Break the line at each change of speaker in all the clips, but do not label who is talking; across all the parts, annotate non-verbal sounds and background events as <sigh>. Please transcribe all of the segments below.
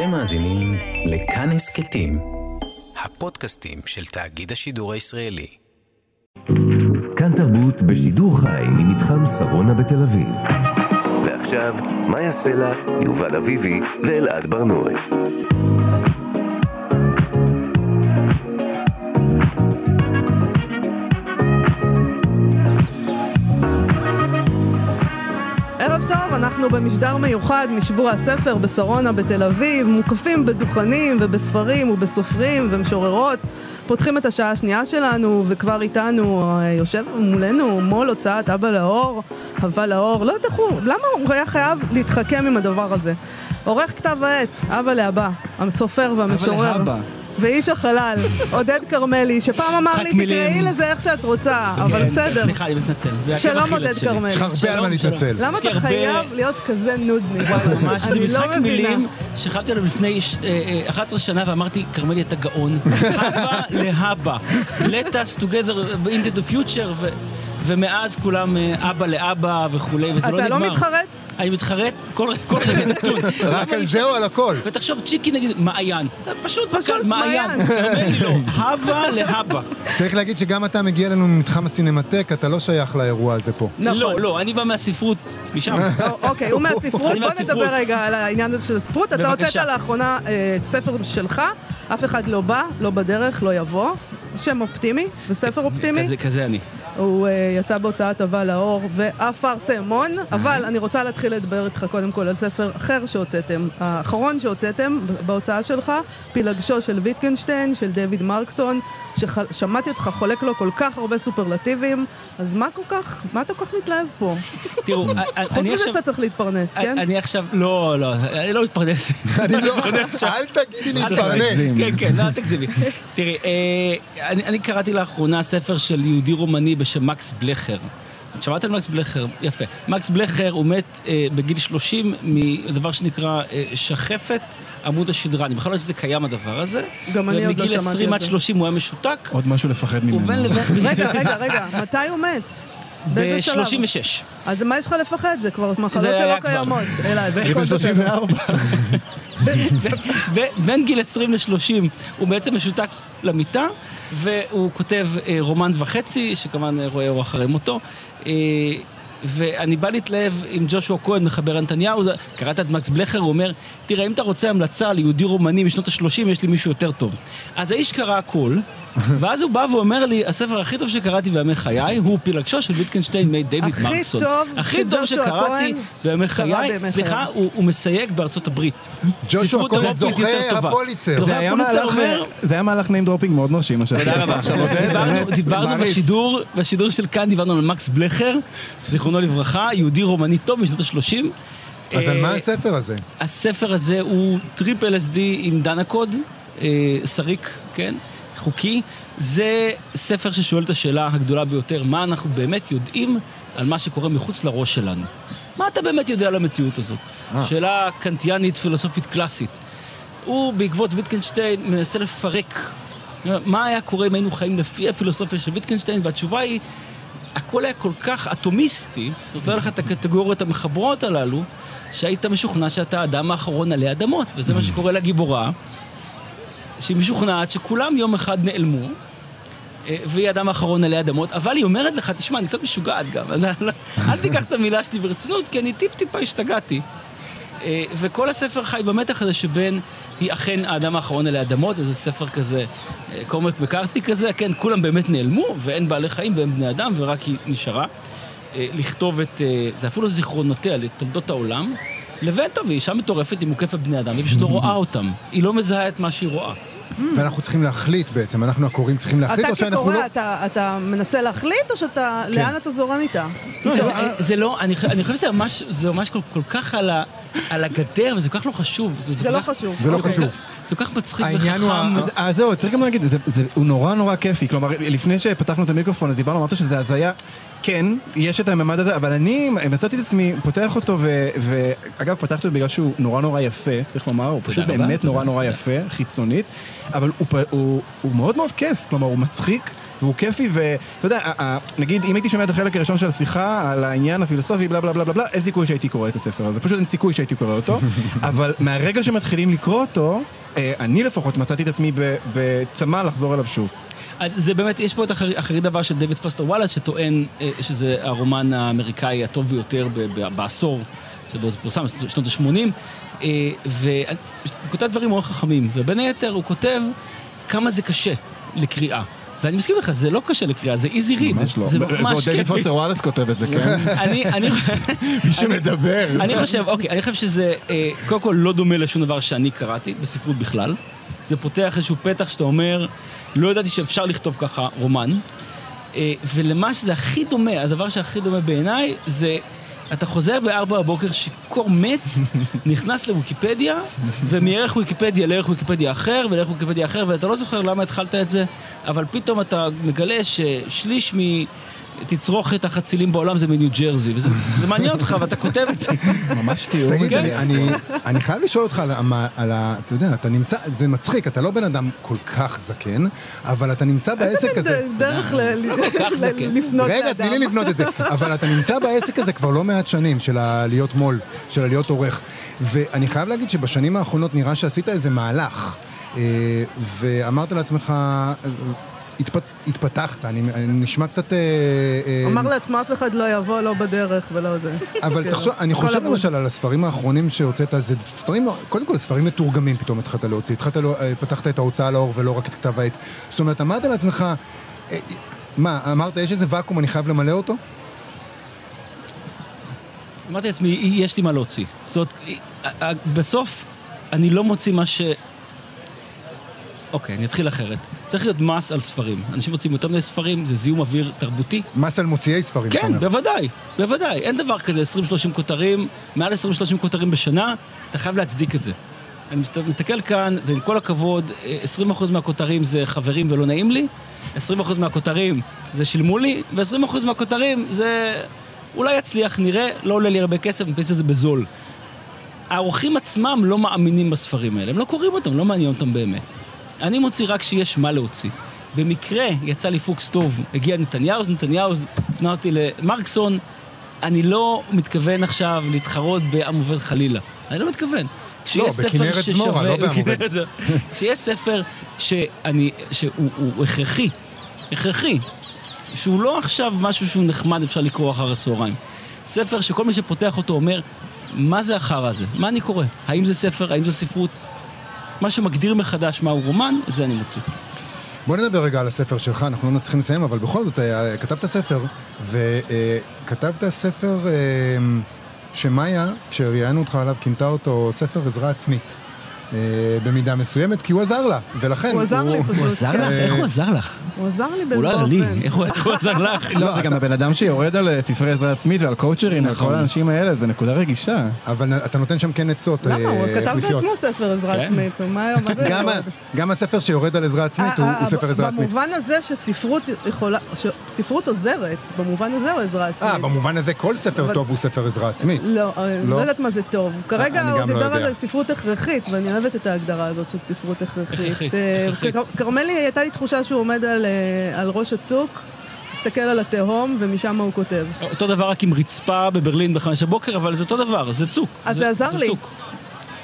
אתם מאזינים לכאן הסכתים, הפודקאסטים של תאגיד השידור הישראלי.
כאן תרבות בשידור חי ממתחם שרונה בתל אביב. ועכשיו, מאיה סלע, יובל אביבי ואלעד ברנועי.
אנחנו במשדר מיוחד משבוע הספר בשרונה בתל אביב, מוקפים בדוכנים ובספרים ובסופרים ומשוררות. פותחים את השעה השנייה שלנו, וכבר איתנו אה, יושב מולנו מו"ל הוצאת אבא לאור, אבא לאור, לא יודעת איך הוא, למה הוא היה חייב להתחכם עם הדבר הזה? עורך כתב העת, אבא לאבא, הסופר והמשורר.
לאבא.
ואיש החלל, עודד כרמלי, שפעם אמר לי. תקראי לזה איך שאת רוצה, אבל בסדר.
סליחה, אני מתנצל.
שלום עודד. כרמלי.
יש לך הרבה על מה. להתנצל.
למה אתה חייב להיות כזה נודניק?
ממש, זה
לא
משחק. מילים שחשבתי עליו לפני ש- אה, אה, 11 שנה ואמרתי, כרמלי אתה גאון. <laughs> הבה להבא. Let us together into the future. ומאז כולם אה, אבא לאבא וכולי, וזה לא
אתה
נגמר.
לא מתחרט?
אני מתחרט כל כל רגע נתון. <laughs>
רק על זה או על הכל?
ותחשוב, צ'יקי נגיד, מעיין. פשוט
פשוט
וקל, מעיין. כרמלי לא. <laughs> הבה להבא.
צריך להגיד שגם אתה מגיע אלינו ממתחם הסינמטק, אתה לא שייך לאירוע הזה פה.
נכון.
לא, לא, אני בא מהספרות, משם. <laughs>
או- אוקיי, הוא מהספרות.
אני
בוא. נדבר רגע על העניין הזה של הספרות. אתה. הוצאת לאחרונה אה, ספר שלך, אף אחד לא בא, לא בדרך, לא יבוא. שם אופטימי, וספר אופטימי.
כזה- כזה אני.
הוא אה, יצא בהוצאת אבה לאור ואפרסמון, אבל אני רוצה להתחיל לדבר איתך קודם כל על ספר אחר שהוצאתם, האחרון שהוצאתם בהוצאה שלך, פילגשו של ויטקנשטיין, של דויד מרקסון, ששמעתי אותך חולק לו כל כך הרבה סופרלטיבים, אז מה כל כך, מה אתה כל כך מתלהב פה?
תראו,
חוץ
אני
מזה
עכשיו...
שאתה צריך להתפרנס, כן?
אני עכשיו, לא, לא, אני לא מתפרנס.
אני לא, אל תגידי
אל
להתפרנס.
כן, כן, לא, אל תגזימי. תראי, אה, אני אני קראתי לאחרונה ספר של יהודי רומני בשם מקס בלכר. שמעת על מקס בלכר? יפה. מקס בלכר הוא מת אה, בגיל 30 מדבר שנקרא אה, שחפת עמוד השדרה. אני בכלל לא יודעת שזה קיים הדבר הזה.
גם אני עוד לא
ומגיל
שמעתי
20
על
עד
זה.
30 הוא היה משותק.
עוד משהו לפחד ממנו.
ובין לבין... <laughs>
רגע, רגע, רגע, מתי הוא מת? באיזה שלב?
ב-36.
אז מה יש לך לפחד? זה כבר מחלות
זה
שלא. קיימות. אלעד,
אני בן
בסדר.
34.
ובין גיל 20 ל-30 הוא בעצם משותק למיטה, והוא כותב אה, רומן וחצי, שכמובן אה, רואה אור אחרי מותו. אה, ואני בא להתלהב עם ג'ושוע כהן, מחבר נתניהו, קראת את מקס בלכר, הוא אומר, תראה, אם אתה רוצה המלצה ליהודי רומני משנות ה-30, יש לי מישהו יותר טוב. אז האיש קרא הכל, ואז הוא בא ואומר לי, הספר הכי טוב שקראתי בימי חיי הוא פילגשו של ויטקנשטיין מאת דיוויד מרקסון. הכי טוב שקראתי בימי חיי, סליחה. הוא מסייג בארצות הברית.
ג'ושוע
ספרות
כהן זוכה. הפוליצר.
זה היה מהלך- name dropping מאוד מרשים, מה שעשית.
תודה רבה.
עודד,
דיברנו-. בשידור, בשידור של כאן, דיברנו על מקס בלכר, זיכרונו לברכה, יהודי רומני טוב בשנות ה-30.
אז על מה הספר הזה?
הספר הזה הוא טריפ LSD עם דאנאקוד, אה, שריק, כן, חוקי. זה ספר ששואל את השאלה הגדולה ביותר, מה אנחנו באמת יודעים על מה שקורה מחוץ לראש שלנו. מה אתה באמת יודע על המציאות הזאת?
אה.
שאלה קנטיאנית פילוסופית קלאסית. הוא בעקבות ויטקנשטיין מנסה לפרק מה היה קורה אם היינו חיים לפי הפילוסופיה של ויטקנשטיין, והתשובה היא, הכל היה כל כך אטומיסטי, אומרת לך את הקטגוריות המחברות הללו, שהיית משוכנע שאתה האדם האחרון עלי אדמות, וזה מה שקורה לגיבורה, שהיא משוכנעת שכולם יום אחד נעלמו, אה, והיא האדם האחרון עלי אדמות, אבל היא אומרת לך, תשמע, אני קצת משוגעת גם, אז אל- תיקח את המילה שלי ברצינות, כי אני טיפ-טיפה השתגעתי. אה, וכל הספר חי במתח הזה שבין היא אכן האדם האחרון עלי אדמות, איזה ספר כזה, אה, קומק מקארתי כזה, כן, כולם באמת נעלמו, ואין בעלי חיים ואין בני אדם, ורק היא נשארה. לכתוב את, זה אפילו זיכרונותיה, לתולדות העולם, לבין טוב, היא אישה מטורפת, היא מוקפת בני אדם, היא פשוט לא רואה אותם. היא לא מזהה את מה שהיא רואה.
ואנחנו צריכים להחליט בעצם, אנחנו הקוראים צריכים להחליט,
אתה
או שאנחנו
כקורא,
לא...
אתה- אתה מנסה להחליט, או שאתה, לאן אתה זורם איתה?
זה, זה, זה לא, אני, אני חושב שזה ממש, זה ממש כל, כל כך על, ה, על הגדר, וזה כל כך לא חשוב. זה,
זה
כל
לא
כך-
חשוב.
זה לא
אוקיי.
חשוב.
זה כל כך מצחיק
העניין הוא
וחכם.
ה-
אז זהו, צריך גם להגיד, זה- זה- הוא נורא נורא כיפי, כלומר, לפני שפתחנו את המיקרופון, אז דיברנו, אמרת שזה הזיה. כן, יש את הממד הזה, אבל אני מצאתי את עצמי פותח אותו, ואגב, פתחתי אותו בגלל שהוא נורא נורא יפה, צריך לומר, הוא פשוט באמת נורא נורא יפה, חיצונית, אבל הוא הוא הוא מאוד מאוד כיף, כלומר, הוא מצחיק. והוא כיפי, ואתה יודע, נגיד, אם הייתי שומע את החלק הראשון של השיחה על העניין הפילוסופי, בלה בלה בלה בלה אין סיכוי שהייתי קורא את הספר הזה, פשוט אין סיכוי שהייתי קורא אותו, <laughs> אבל מהרגע שמתחילים לקרוא אותו, אה, אני לפחות מצאתי את עצמי בצמא לחזור אליו שוב.
אז זה באמת, יש פה את אחרי, אחרי דבר של דיוויד פוסטר וואלאס, שטוען אה, שזה הרומן האמריקאי הטוב ביותר ב, ב, בעשור, שבו זה פורסם, שנות ה-80, אה, והוא כותב דברים מאוד חכמים, ובין היתר הוא כותב כמה זה קשה לקריאה. ואני מסכים לך, זה לא קשה לקריאה, זה easy read,
ממש לא.
זה ממש
דייוויד
כיפי.
פוסטר וואלאס כותב את זה, כן? <laughs>
אני, אני, <laughs>
מי שמדבר.
אני חושב, אוקיי, אני חושב שזה אה, קודם כל לא דומה לשום דבר שאני קראתי, בספרות בכלל. זה פותח איזשהו פתח שאתה אומר, לא ידעתי שאפשר לכתוב ככה רומן. אה, ולמה שזה הכי דומה, הדבר שהכי דומה בעיניי, זה אתה חוזר בארבע בבוקר, שיכור מת, <laughs> נכנס לוויקיפדיה, ומערך וויקיפדיה לערך וויקיפדיה אחר, ולערך וויקיפדיה אחר, ואתה לא זוכר למה התחלת את זה, אבל פתאום אתה מגלה ששליש מ... תצרוכת החצילים בעולם זה מניו ג'רזי, וזה זה מעניין אותך ואתה כותב את זה.
ממש תיאור.
תגיד,
כן.
אני- אני- אני חייב לשאול אותך על ה- על ה... אתה יודע, אתה נמצא, זה מצחיק, אתה לא בן אדם כל כך זקן, אבל אתה נמצא בעסק הזה.
זה דרך. לפנות לאדם.
רגע, תני לי לבנות את זה. אבל אתה נמצא בעסק הזה כבר לא מעט שנים, של להיות מו"ל, של הלהיות עורך. ואני חייב להגיד שבשנים האחרונות נראה שעשית איזה מהלך. אה, ואמרת לעצמך, התפ- התפתחת, אני נשמע קצת... אה, אה,
אמר לעצמו, אף אחד לא יבוא, לא בדרך ולא זה.
אבל
כן.
תחשוב, אני חושב. למשל על הספרים האחרונים שהוצאת, זה ספרים, קודם כל ספרים מתורגמים פתאום התחלת להוציא, התחלת, אה, פתחת את ההוצאה לאור ולא רק את כתב העת. זאת אומרת, אמרת לעצמך, מה, אמרת, יש איזה ואקום, אני חייב למלא אותו?
אמרתי לעצמי, יש לי מה להוציא. זאת אומרת, בסוף אני לא מוציא מה ש... אוקיי, אני אתחיל אחרת. צריך להיות מס על ספרים. אנשים מוצאים יותר מדי ספרים, זה זיהום אוויר תרבותי.
מס על מוציאי ספרים, אתה
כן,
אומר.
בוודאי, בוודאי. אין דבר כזה 20-30 כותרים, מעל 20-30 כותרים בשנה, אתה חייב להצדיק את זה. אני מסת- מסתכל כאן, ועם כל הכבוד, אה, 20% מהכותרים זה חברים ולא נעים לי, 20% מהכותרים זה שילמו לי, ו-20% מהכותרים זה אולי יצליח, נראה, לא עולה לי הרבה כסף, אני מדפיס את זה בזול. העורכים עצמם לא מאמינים בספרים האלה, הם לא קוראים אותם, לא מעניין אותם באמת. אני מוציא רק כשיש מה להוציא. במקרה יצא לי פוקס טוב, הגיע נתניהו, אז נתניהו הפנה אותי למרקסון. אני לא מתכוון עכשיו להתחרות בעם עובד חלילה. אני לא מתכוון. ספר
בכנרת זמורה, לא <laughs> בעם עובד.
כשיש ספר שאני, שהוא הוא הכרחי, הכרחי, שהוא לא עכשיו משהו שהוא נחמד, אפשר לקרוא אחר הצהריים. ספר שכל מי שפותח אותו אומר, מה זה החרא הזה? מה אני קורא? האם זה ספר? האם זה ספרות? מה שמגדיר מחדש מהו רומן, את זה אני מוציא.
בוא נדבר רגע על הספר שלך, אנחנו לא מצליחים לסיים, אבל בכל זאת, אה, כתבת ספר, וכתבת ספר אה, שמאיה, כשראיינו אותך עליו, כינתה אותו ספר עזרה עצמית. אה, במידה מסוימת, כי הוא עזר לה, ולכן
הוא עזר לי פשוט.
הוא עזר לך?
כן.
איך הוא עזר לך?
הוא עזר לי
הוא
באיזה
לא עזר לי,
אופן.
איך הוא הוא עזר לך? <laughs>
לא, זה גם הבן אדם שיורד על אה, ספרי עזרה עצמית ועל קואוצ'רים, על
נכון.
כל האנשים האלה, זה נקודה רגישה.
אבל אתה נותן שם כן עצות.
למה? הוא
אה,
כתב
לחיות.
בעצמו ספר עזרה
כן.
עצמית. מה מה זה
גם הספר שיורד על עזרה עצמית הוא הוא ספר עזרה עצמית.
במובן הזה שספרות יכולה, שספרות עוזרת, במובן הזה הוא עזרה עצמית.
אה, במובן הזה כל ספר טוב הוא ספר עזרה עצמית.
לא, אני
לא?
לא יודעת מה זה טוב. כרגע הוא
לא
דיבר. על ספרות הכרחית, ואני אוהבת את ההגדרה הזאת של ספרות הכרחית.
הכרחית,
אה,
הכרחית.
כרמלי, הייתה לי תחושה שהוא עומד על, אה, על ראש הצוק, מסתכל על התהום, ומשם הוא כותב.
אותו דבר רק עם רצפה בברלין בחמש הבוקר, אבל זה אותו דבר, זה צוק.
אז זה עזר לי.
צוק.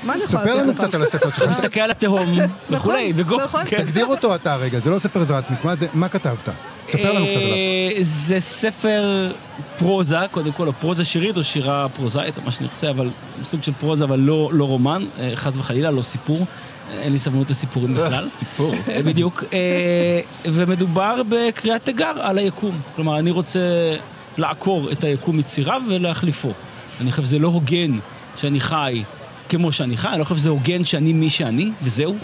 מה אני יכולה
ספר
לעשות
לנו? קצת על הספר שלך.
מסתכל על התהום <laughs> וכולי, וגו.
נכון.
כן.
תגדיר אותו אתה רגע, זה לא ספר עזרה עצמית, מה זה- מה כתבת? תספר לנו קצת עליו.
אה, זה ספר פרוזה, קודם כל, או פרוזה שירית או שירה פרוזאית, או מה שנרצה, אבל סוג של פרוזה, אבל לא, לא רומן, אה, חס וחלילה, לא סיפור. אה, אין לי סבלנות לסיפורים <laughs> בכלל. סיפור. בדיוק. ומדובר בקריאת תיגר על היקום. כלומר, אני רוצה לעקור את היקום מציריו ולהחליפו. אני חושב שזה לא הוגן שאני חי כמו שאני חי, אני לא חושב שזה הוגן שאני מי שאני, וזהו.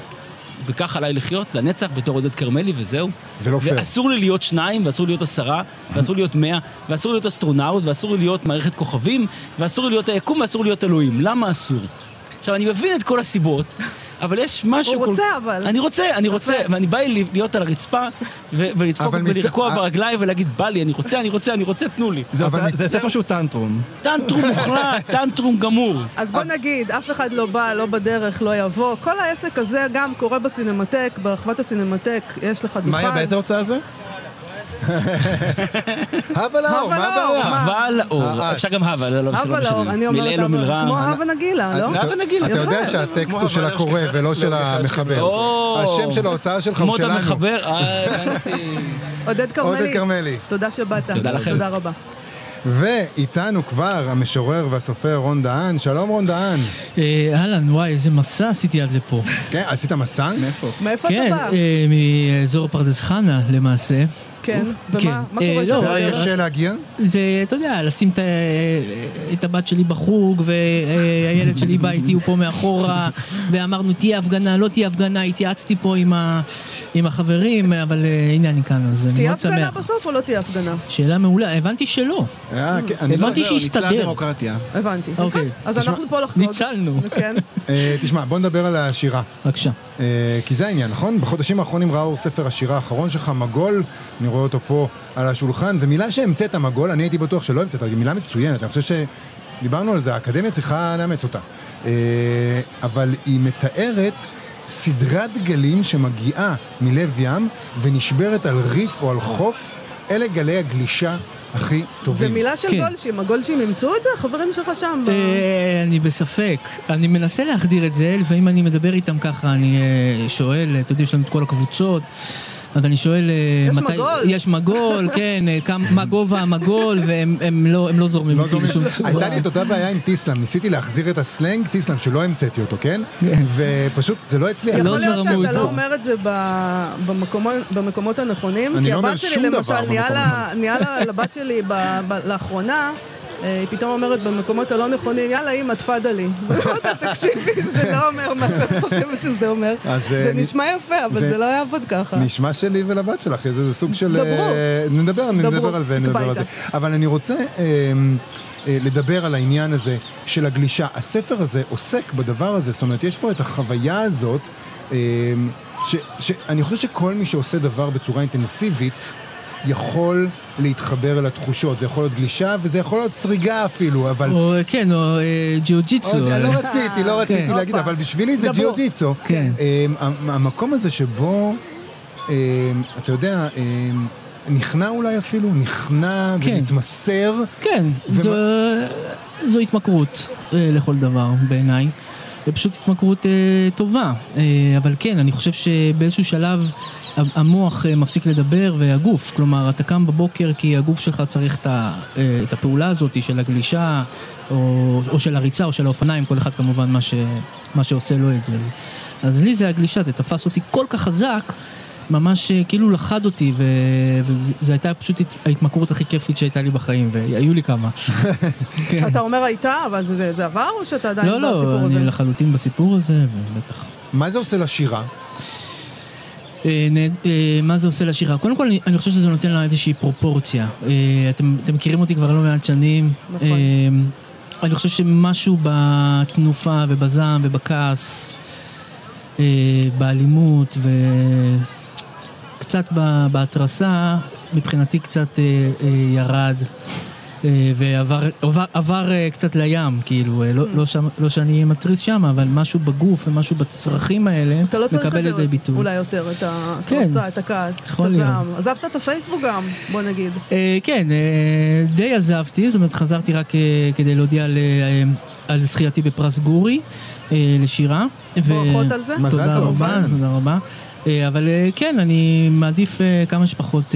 וכך עליי לחיות לנצח בתור עודד כרמלי, וזהו.
זה לא פייר.
ואסור לי להיות שניים, ואסור להיות עשרה, ואסור להיות מאה, ואסור להיות אסטרונאוט, ואסור לי להיות מערכת כוכבים, ואסור לי להיות היקום, ואסור להיות אלוהים. למה אסור? עכשיו, אני מבין את כל הסיבות, אבל יש משהו...
הוא
כל-
רוצה, אבל.
אני רוצה, אני רוצה, ואני בא לי להיות על הרצפה,
ולדפוק
ולרקוע
אה-
ברגליים ולהגיד, בא לי, אני רוצה, אני רוצה, אני רוצה, תנו לי.
זה ספר שהוא טנטרום.
טנטרום מוחלט, <laughs> טנטרום גמור.
אז בוא נגיד, אף אחד לא בא, לא בדרך, לא יבוא. כל העסק הזה גם קורה בסינמטק, ברחבת הסינמטק, יש לך דוכן.
מאיה, באיזה הוצאה זה? <laughs>
הווה לאור, מה הבעיה?
הווה לאור,
אה,
אפשר גם הווה, לא, לא,
הווה לאור, אני אומרת. כמו הווה נגילה, לא?
הווה נגילה.
אתה יודע. שהטקסט
כמו
הוא של הקורא. ולא של
לא,
המחבר.
או.
השם של ההוצאה שלך הוא
כמו אתה
שלנו.
מחבר, אה, <laughs> הבנתי.
עודד כרמלי. תודה שבאת.
תודה לכם.
תודה רבה.
ואיתנו כבר המשורר והסופר רון דהן. שלום רון דהן.
אה, אהלן, וואי, איזה מסע עשיתי עד לפה.
כן, עשית מסע?
מאיפה?
מאיפה
כן,
אתה בא?
אה, מאזור פרדס חנה למעשה.
כן,
כן.
ומה מה
אה,
קורה
לא,
שם?
זה היה
אה,
קשה להגיע?
זה, אתה יודע, לשים את, הבת שלי בחוג, והילד שלי בא איתי, הוא פה מאחורה, ואמרנו, תהיה הפגנה, לא תהיה הפגנה, התייעצתי פה עם, ה, עם החברים, אבל אה, הנה אני כאן, אז אני
תהיה
מאוד
הפגנה
שמח.
בסוף או לא תהיה הפגנה?
שאלה מעולה, הבנתי שלא.
אה, כן, אני לא...
הבנתי.
ניצלה דמוקרטיה.
הבנתי.
אוקיי.
אז אנחנו פה לחגוג.
ניצלנו.
כן. <laughs>
אה, תשמע, בוא נדבר על השירה.
בבקשה.
כי זה העניין, נכון? בחודשים האחרונים ראה אור ספר השירה האחרון שלך, מגול, אני רואה אותו פה על השולחן, זו מילה שהמצאת מגול, אני הייתי בטוח שלא המצאת, היא מילה מצוינת, אני חושב שדיברנו על זה, האקדמיה צריכה לאמץ אותה. אבל היא מתארת סדרת גלים שמגיעה מלב ים ונשברת על ריף או על חוף, אלה גלי הגלישה הכי
זה
טובים.
מילה של
כן.
גולשים, הגולשים אימצו את זה? החברים שלך שם?
אה, אני בספק. אני מנסה להחדיר את זה, לפעמים אני מדבר איתם ככה, אני אה, שואל, אתה יודע, יש לנו את כל הקבוצות. אז אני שואל... אה,
יש מגול.
יש מגול, <laughs> כן, אה, כמה- מה גובה המגול, והם הם לא, הם לא זורמים
לא.
בשום צורה.
הייתה לי את אותה בעיה עם טיסלאם, ניסיתי להחזיר את הסלנג טיסלאם, שלא המצאתי אותו, כן?
כן.
ופשוט זה לא הצליח.
לא
יכול להיות שאתה. לא אומר את זה ב- במקומות- במקומות הנכונים,
אני
כי
לא
הבת שלי למשל, נהיה לבת שלי לאחרונה, היא פתאום אומרת במקומות הלא נכונים, יאללה אימא, תפאדלי. <laughs> תקשיבי, זה לא אומר מה שאת חושבת שזה אומר.
אז,
זה
אה,
נשמע יפה, אבל
זה-
לא יעבוד ככה.
נשמע שלי ולבת שלך, איזה זה סוג של...
דברו.
אה, נדבר, נדבר על זה, נדבר על זה. אבל אני רוצה אה, אה, לדבר על העניין הזה של הגלישה. הספר הזה עוסק בדבר הזה, זאת אומרת, יש פה את החוויה הזאת, אה, שאני חושב שכל מי שעושה דבר בצורה אינטנסיבית, יכול להתחבר אל התחושות. זה יכול להיות גלישה וזה יכול להיות סריגה אפילו, אבל...
או, כן, או אה, ג'יו-ג'יצו. אה,
לא רציתי, לא רציתי
כן.
להגיד. אבל בשבילי זה. ג'יו-ג'יצו.
כן.
המ- המקום הזה שבו, אמ, אתה יודע, אמ, נכנע אולי אפילו, נכנע
כן.
ומתמסר.
כן, זו, זו התמכרות אה, לכל דבר בעיניי. זה פשוט התמכרות אה, טובה. אה, אבל כן, אני חושב שבאיזשהו שלב המוח אה, מפסיק לדבר והגוף, כלומר, אתה קם בבוקר כי הגוף שלך צריך את, ה, אה, את הפעולה הזאת של הגלישה, או, או של הריצה או של האופניים, כל אחד כמובן מה, ש, מה שעושה לו את זה. אז, אז לי זה הגלישה, זה תפס אותי כל כך חזק. ממש אה, כאילו לחד אותי, וזו הייתה פשוט הת- ההתמכרות הכי כיפית שהייתה לי בחיים, והיו לי כמה. כן. <laughs>
אתה אומר הייתה, אבל זה זה עבר או שאתה עדיין
לא, לא,
בסיפור
אני
הזה?
לחלוטין בסיפור הזה, ובטח.
מה זה עושה לשירה?
אה, אה, מה זה עושה לשירה? קודם כל, אני, חושב שזה נותן לה איזושהי פרופורציה. אה, אתם, אתם מכירים אותי כבר לא מעט שנים.
נכון.
אני חושב שמשהו בתנופה ובזעם ובכעס, באלימות וקצת בהתרסה, מבחינתי קצת ירד. אה, ועבר עבר, עבר אה, קצת לים, כאילו, אה, לא, לא, שם, לא שאני אהיה מתריס שם, אבל משהו בגוף ומשהו בצרכים האלה
אתה לא צריך
מקבל
את
לידי
זה
ביטוי.
אולי יותר, את
כן.
ההתרסה, את הכעס, את. הזעם. עזבת את הפייסבוק גם, בוא נגיד.
אה, כן, אה, די עזבתי, זאת אומרת חזרתי רק אה, כדי להודיע על, אה, על זכייתי בפרס גורי אה, לשירה. ו-
ברכות על זה.
מזל
תודה
טוב,
רבה,
כן.
תודה רבה. אה, אבל אה, כן, אני מעדיף אה, כמה שפחות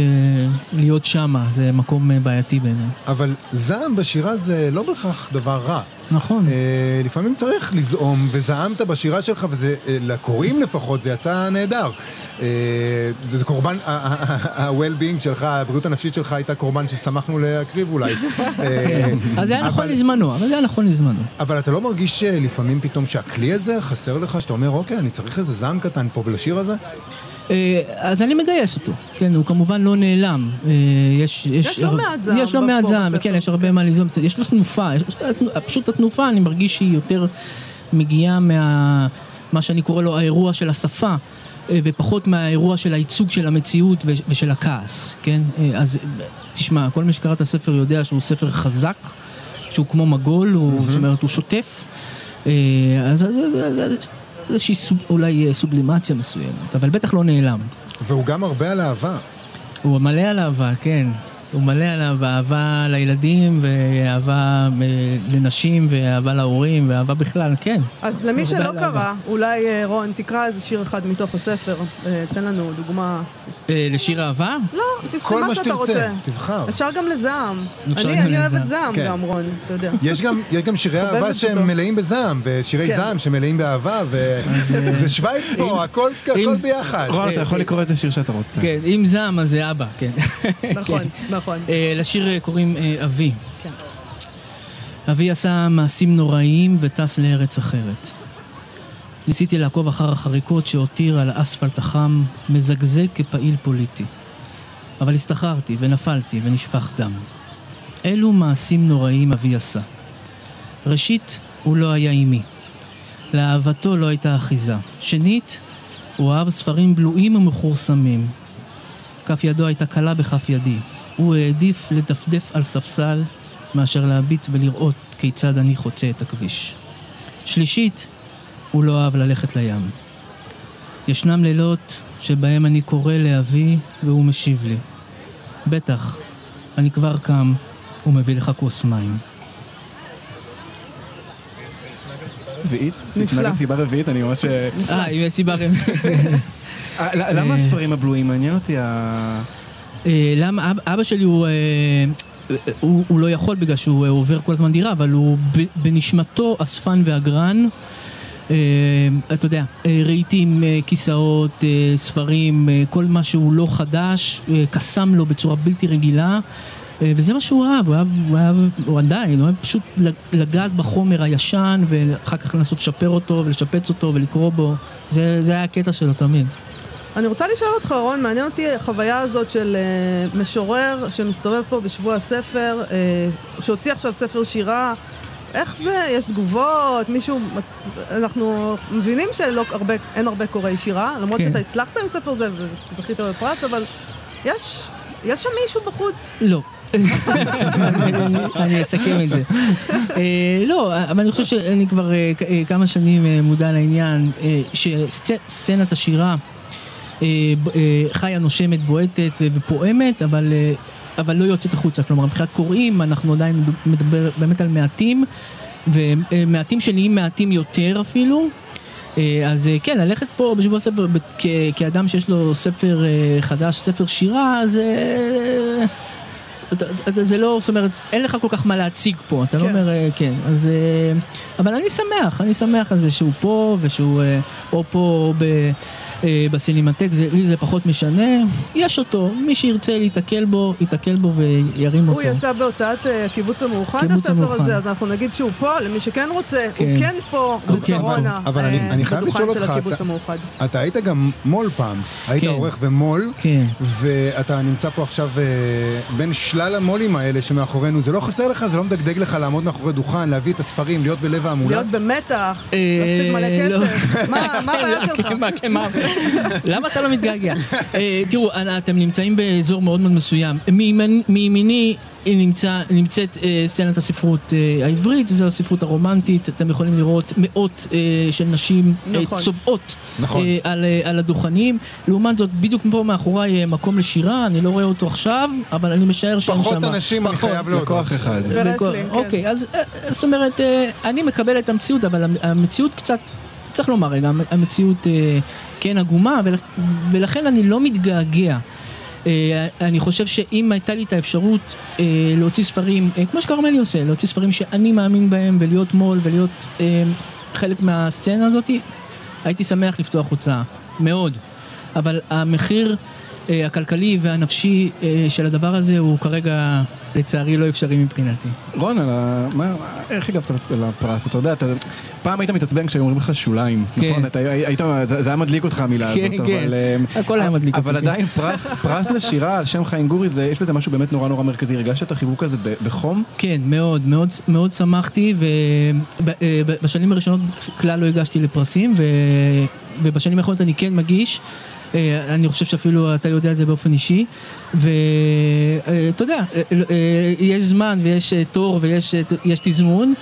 להיות שמה, זה מקום בעייתי בעיניי.
אבל זעם בשירה זה לא בהכרח דבר רע.
נכון.
אה, לפעמים צריך לזעום, וזעמת בשירה שלך, וזה, אה, לקוראים לפחות, זה יצא נהדר. אה, זה, זה קורבן, ה-well-being שלך, הבריאות הנפשית שלך הייתה קורבן ששמחנו להקריב אולי. <laughs> אה,
כן. אז זה היה נכון לזמנו, אבל זה היה נכון לזמנו.
אבל אתה לא מרגיש אה, לפעמים פתאום שהכלי הזה חסר לך, שאתה אומר, אוקיי, אני צריך איזה זעם קטן פה בשיר הזה?
אה, אז אני מגייס אותו, כן, הוא כמובן לא נעלם. אה, יש,
יש לא מעט זעם
יש לא מעט זעם. כן, יש הרבה מה ליזום, יש לו תנופה, יש, פשוט התנופה, אני מרגיש שהיא יותר מגיעה מה... מה שאני קורא לו האירוע של השפה, אה, ופחות מהאירוע של הייצוג של המציאות ושל הכעס, כן? אה, אז אה, תשמע, כל מי שקרא את הספר יודע שהוא ספר חזק, שהוא כמו מגול, הוא, זאת אומרת, הוא שוטף. אה, אז אז- אז- אז- איזושהי סוב, אולי אה, סובלימציה מסוימת, אבל בטח לא נעלם.
והוא גם הרבה על אהבה.
הוא מלא על אהבה, כן. הוא מלא עליו אהבה לילדים, ואהבה אה, לנשים, ואהבה להורים, ואהבה בכלל, כן.
אז למי שלא קרא,
אהבה.
אולי אה, רון, תקרא איזה שיר אחד מתוך הספר. אה, תן לנו דוגמה.
לשיר אהבה?
לא, תסתכל
כל
מה שאתה רוצה.
תבחר.
אפשר גם לזעם. אני אוהבת. זעם
כן.
גם, רון, אתה יודע.
יש גם, יש גם שירי אהבה. שהם מלאים בזעם, ושירי
כן.
זעם שמלאים באהבה, וזה שווייץ פה, הכל ביחד.
רון, אתה יכול לקרוא איזה שיר שאתה רוצה.
כן, אם זעם אז זה אבא, כן.
נכון, <laughs>
כן.
נכון.
אה, לשיר אה, קוראים אה, אבי.
כן.
אבי עשה מעשים נוראיים וטס לארץ אחרת. ניסיתי לעקוב אחר החריקות שהותיר על האספלט החם, מזגזג כפעיל פוליטי. אבל הסתחררתי ונפלתי ונשפך דם. אילו מעשים נוראיים אבי עשה. ראשית, הוא לא היה עימי. לאהבתו לא הייתה אחיזה. שנית, הוא אהב ספרים בלועים ומכורסמים. כף ידו הייתה קלה בכף ידי. הוא העדיף לדפדף על ספסל מאשר להביט ולראות כיצד אני חוצה את הכביש. שלישית, הוא לא אהב ללכת לים. ישנם לילות שבהם אני קורא לאבי והוא משיב לי. בטח, אני כבר קם ומביא לך כוס מים.
רביעית?
נפלא.
סיבה רביעית, אני ממש... אה,
אה, אם יש סיבה...
אה, למה
אה.
הספרים הבלויים? מעניין אותי ה...
אה, למה אב, אבא שלי הוא, אה, הוא, הוא לא יכול בגלל שהוא אה, עובר כל הזמן דירה, אבל הוא בנשמתו אספן ואגרן. אתה יודע, רהיטים, כיסאות, ספרים, כל מה שהוא לא חדש, קסם לו בצורה בלתי רגילה. וזה מה שהוא אהב, הוא אהב, הוא אהב, הוא עדיין, הוא אוהב פשוט לגעת בחומר הישן ואחר כך לנסות לשפר אותו ולשפץ אותו ולקרוא בו, זה, זה היה הקטע שלו תמיד.
אני רוצה לשאול אותך, רון, מעניין אותי החוויה הזאת של uh, משורר שמסתובב פה בשבוע הספר, uh, שהוציא עכשיו ספר שירה. איך זה? יש תגובות? מישהו... אנחנו מבינים שאין הרבה, הרבה קוראי שירה, למרות
כן.
שאתה הצלחת עם ספר זה וזכית בפרס, אבל יש, יש שם מישהו בחוץ?
לא. אני- אסכם את זה. אה, לא, אבל אני חושב שאני כבר כמה שנים מודע לעניין שסצנת השירה חיה, נושמת, בועטת ופועמת, אבל... אה, אבל לא יוצאת החוצה, כלומר מבחינת קוראים אנחנו עדיין מדבר באמת על מעטים ומעטים שנהיים מעטים יותר אפילו. אה, אז אה, כן, ללכת פה בשבוע הספר ב- כ- כאדם שיש לו ספר אה, חדש, ספר שירה, זה... זה לא, זאת אומרת, אין לך כל כך מה להציג פה, אתה לא
כן.
אומר, אה, כן, אז... אה, אבל אני שמח, אני שמח על זה שהוא פה, ושהוא אה, או פה או ב- אה, בסינמטק, זה- לי זה פחות משנה, יש אותו, מי שירצה להיתקל בו, ייתקל בו וירים
הוא
אותו.
יצא בהוצאת אה, קיבוץ המאוחד,
קיבוץ
הספר
המאוחד.
הזה, אז אנחנו נגיד שהוא פה, למי שכן רוצה, הוא
כן.
כן פה
הוא כן
בשרונה,
פה. אבל אני-
אה,
אני חייב
בדוכן
לשאול
של
אותך,
הקיבוץ
אתה-
המאוחד.
אתה היית גם מו"ל פעם, היית
כן.
עורך ומו"ל,
כן.
ואתה נמצא פה עכשיו אה, בין שלל המו"לים האלה שמאחורינו, זה לא חסר לך, זה לא מדגדג לך לעמוד מאחורי דוכן, להביא את הספרים, להיות בלב ההמולה?
להיות במתח,
אה,
להפסיד מלא
לא.
כסף. מה מה <laughs> הבעיה
לא,
שלך? <laughs>
מה, מה? למה אתה לא מתגעגע? אה, תראו, אתם נמצאים באזור מאוד מאוד מסוים. מימיני נמצא, נמצאת אה, סצנת הספרות אה, העברית, זו הספרות הרומנטית, אתם יכולים לראות מאות אה, של נשים אה,
נכון.
צובעות
נכון.
אה, על, אה, על הדוכנים. לעומת זאת, בדיוק פה מאחוריי אה, מקום לשירה, אני לא רואה אותו עכשיו, אבל אני משער שאין שם...
פחות אנשים, אני. חייב להודות.
לקוח אחד.
כן.
אוקיי, אז אה, זאת אומרת, אה, אני מקבל את המציאות, אבל המ- המציאות קצת, צריך לומר רגע, המ- המציאות אה, כן עגומה, ולכ- ולכן אני לא מתגעגע. אה, אני חושב שאם הייתה לי את האפשרות אה, להוציא ספרים, אה, כמו שכרמלי עושה, להוציא ספרים שאני מאמין בהם ולהיות מו"ל ולהיות אה, חלק מהסצנה הזאת, הייתי שמח לפתוח הוצאה, מאוד. אבל המחיר הכלכלי והנפשי אה, של הדבר הזה הוא כרגע, לצערי, לא אפשרי מבחינתי.
רון, על ה... מה, איך הגבת לפרס? אתה יודע, אתה... פעם היית מתעצבן כשהיו אומרים לך שוליים,
כן.
נכון? אתה היית... זה היה מדליק אותך המילה
כן,
הזאת,
כן.
אבל... אמ,
הכל היה מדליק
אבל
אותי, כן.
עדיין פרס, <laughs> פרס לשירה על שם חיים גורי, זה- יש בזה משהו באמת נורא נורא מרכזי. הרגשת את החיבוק הזה בחום?
כן, מאוד, מאוד, מאוד שמחתי, ובשנים הראשונות כלל לא הגשתי לפרסים, ו, ובשנים האחרונות אני כן מגיש. אה, אני חושב שאפילו אתה יודע את זה באופן אישי, ואתה יודע, אה, אה, יש זמן ויש אה, תור ויש אה, יש תזמון.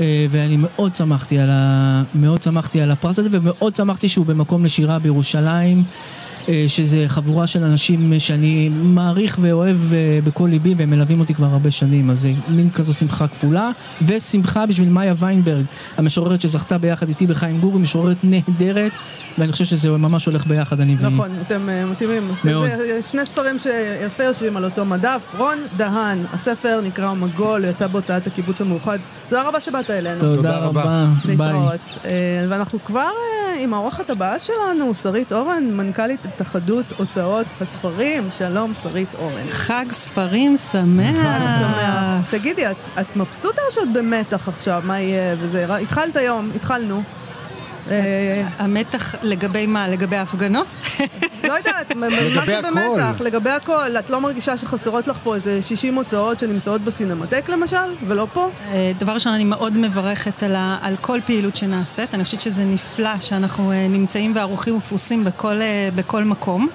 אה, ואני מאוד שמחתי על, ה... מאוד שמחתי על הפרס הזה ומאוד שמחתי שהוא במקום לשירה בירושלים. אה, שזה חבורה של אנשים שאני מעריך ואוהב אה, בכל ליבי והם מלווים אותי כבר הרבה שנים, אז זה מין כזו שמחה כפולה, ושמחה בשביל מאיה ויינברג, המשוררת שזכתה ביחד איתי בחיים גורי, משוררת נהדרת, ואני חושב שזה ממש הולך ביחד, אני והיא.
נכון, אתם אה, מתאימים.
מאוד.
שני ספרים שיפה יושבים על אותו מדף. רון דהן, הספר נקרא מגול, יצא בהוצאת הקיבוץ המאוחד. תודה רבה שבאת אלינו.
תודה
רבה.
ביי.
ואנחנו כבר עם האורחת הבאה שלנו, שרית אורן, מנכ"לית התאחדות הוצאות הספרים. שלום, שרית אורן.
חג ספרים שמח.
חג שמח. תגידי, את, את מבסוטה או שאת במתח עכשיו? מה יהיה וזה? התחלת היום, התחלנו. אה,
המתח לגבי מה? לגבי ההפגנות?
לא יודעת,
לגבי הכל.
לגבי הכל. את לא מרגישה שחסרות לך פה איזה 60 הוצאות שנמצאות בסינמטק למשל, ולא פה?
אה, דבר ראשון, אני מאוד מברכת על, כל פעילות שנעשית. אני חושבת שזה נפלא שאנחנו אה, נמצאים וערוכים ופרוסים בכל, בכל מקום.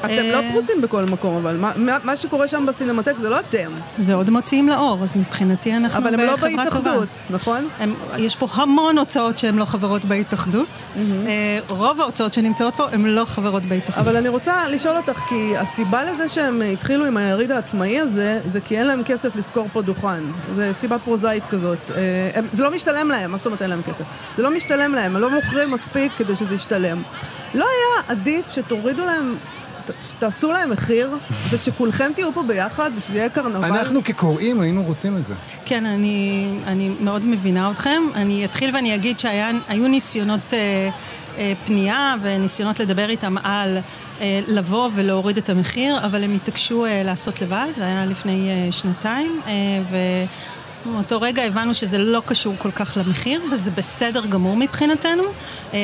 אתם
אה,
לא פרוסים בכל מקום, אבל מה- מה- שקורה שם בסינמטק זה לא אתם.
זה עוד מוציאים לאור, אז מבחינתי אנחנו
אבל הם לא
בחברה טובה.
בהתאחדות, נכון?
הם, יש פה המון הוצאות שהן לא חברות בהתאחדות. אה, רוב ההוצאות שנמצאות פה הן לא חברות בהתאחדות.
אבל אני רוצה לשאול אותך, כי הסיבה לזה שהם התחילו עם היריד העצמאי הזה, זה כי אין להם כסף לשכור פה דוכן. זו סיבה פרוזאית כזאת. אה, הם, זה לא משתלם להם, מה זאת אומרת אין להם כסף? זה לא משתלם להם, הם לא מוכרים מספיק כדי שזה ישתלם. לא היה עדיף שתורידו להם, שתעשו להם מחיר, ושכולכם תהיו פה ביחד, ושזה יהיה קרנבל?
אנחנו כקוראים היינו רוצים את זה.
כן, אני, אני מאוד מבינה אתכם. אני אתחיל ואני אגיד שהיו ניסיונות אה, אה, פנייה וניסיונות לדבר איתם על אה, לבוא ולהוריד את המחיר, אבל הם התעקשו אה, לעשות לבד, זה היה לפני אה, שנתיים, אה, ו... מאותו רגע הבנו שזה לא קשור כל כך למחיר, וזה בסדר גמור מבחינתנו. אה,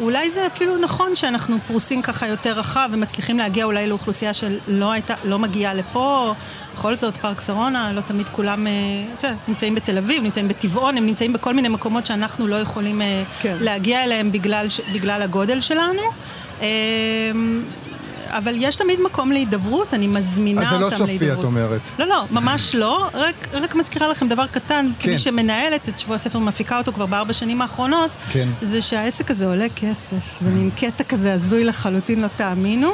אולי זה אפילו נכון שאנחנו פרוסים ככה יותר רחב ומצליחים להגיע אולי לאוכלוסייה שלא הייתה, לא מגיעה לפה. בכל זאת, פארק שרונה, לא תמיד כולם, אה, את יודעת, נמצאים בתל אביב, נמצאים בטבעון, הם נמצאים בכל מיני מקומות שאנחנו לא יכולים אה,
כן.
להגיע אליהם בגלל, בגלל הגודל שלנו. אבל יש תמיד מקום להידברות, אני מזמינה
אז זה
אותם
לא
להידברות.
סופי, את אומרת.
לא, לא, ממש לא. רק, רק מזכירה לכם דבר קטן,
כן.
כמי שמנהלת את שבוע הספר ומפיקה אותו כבר בארבע שנים האחרונות,
כן.
זה שהעסק הזה עולה כסף. זה מין קטע כזה הזוי לחלוטין, לא תאמינו.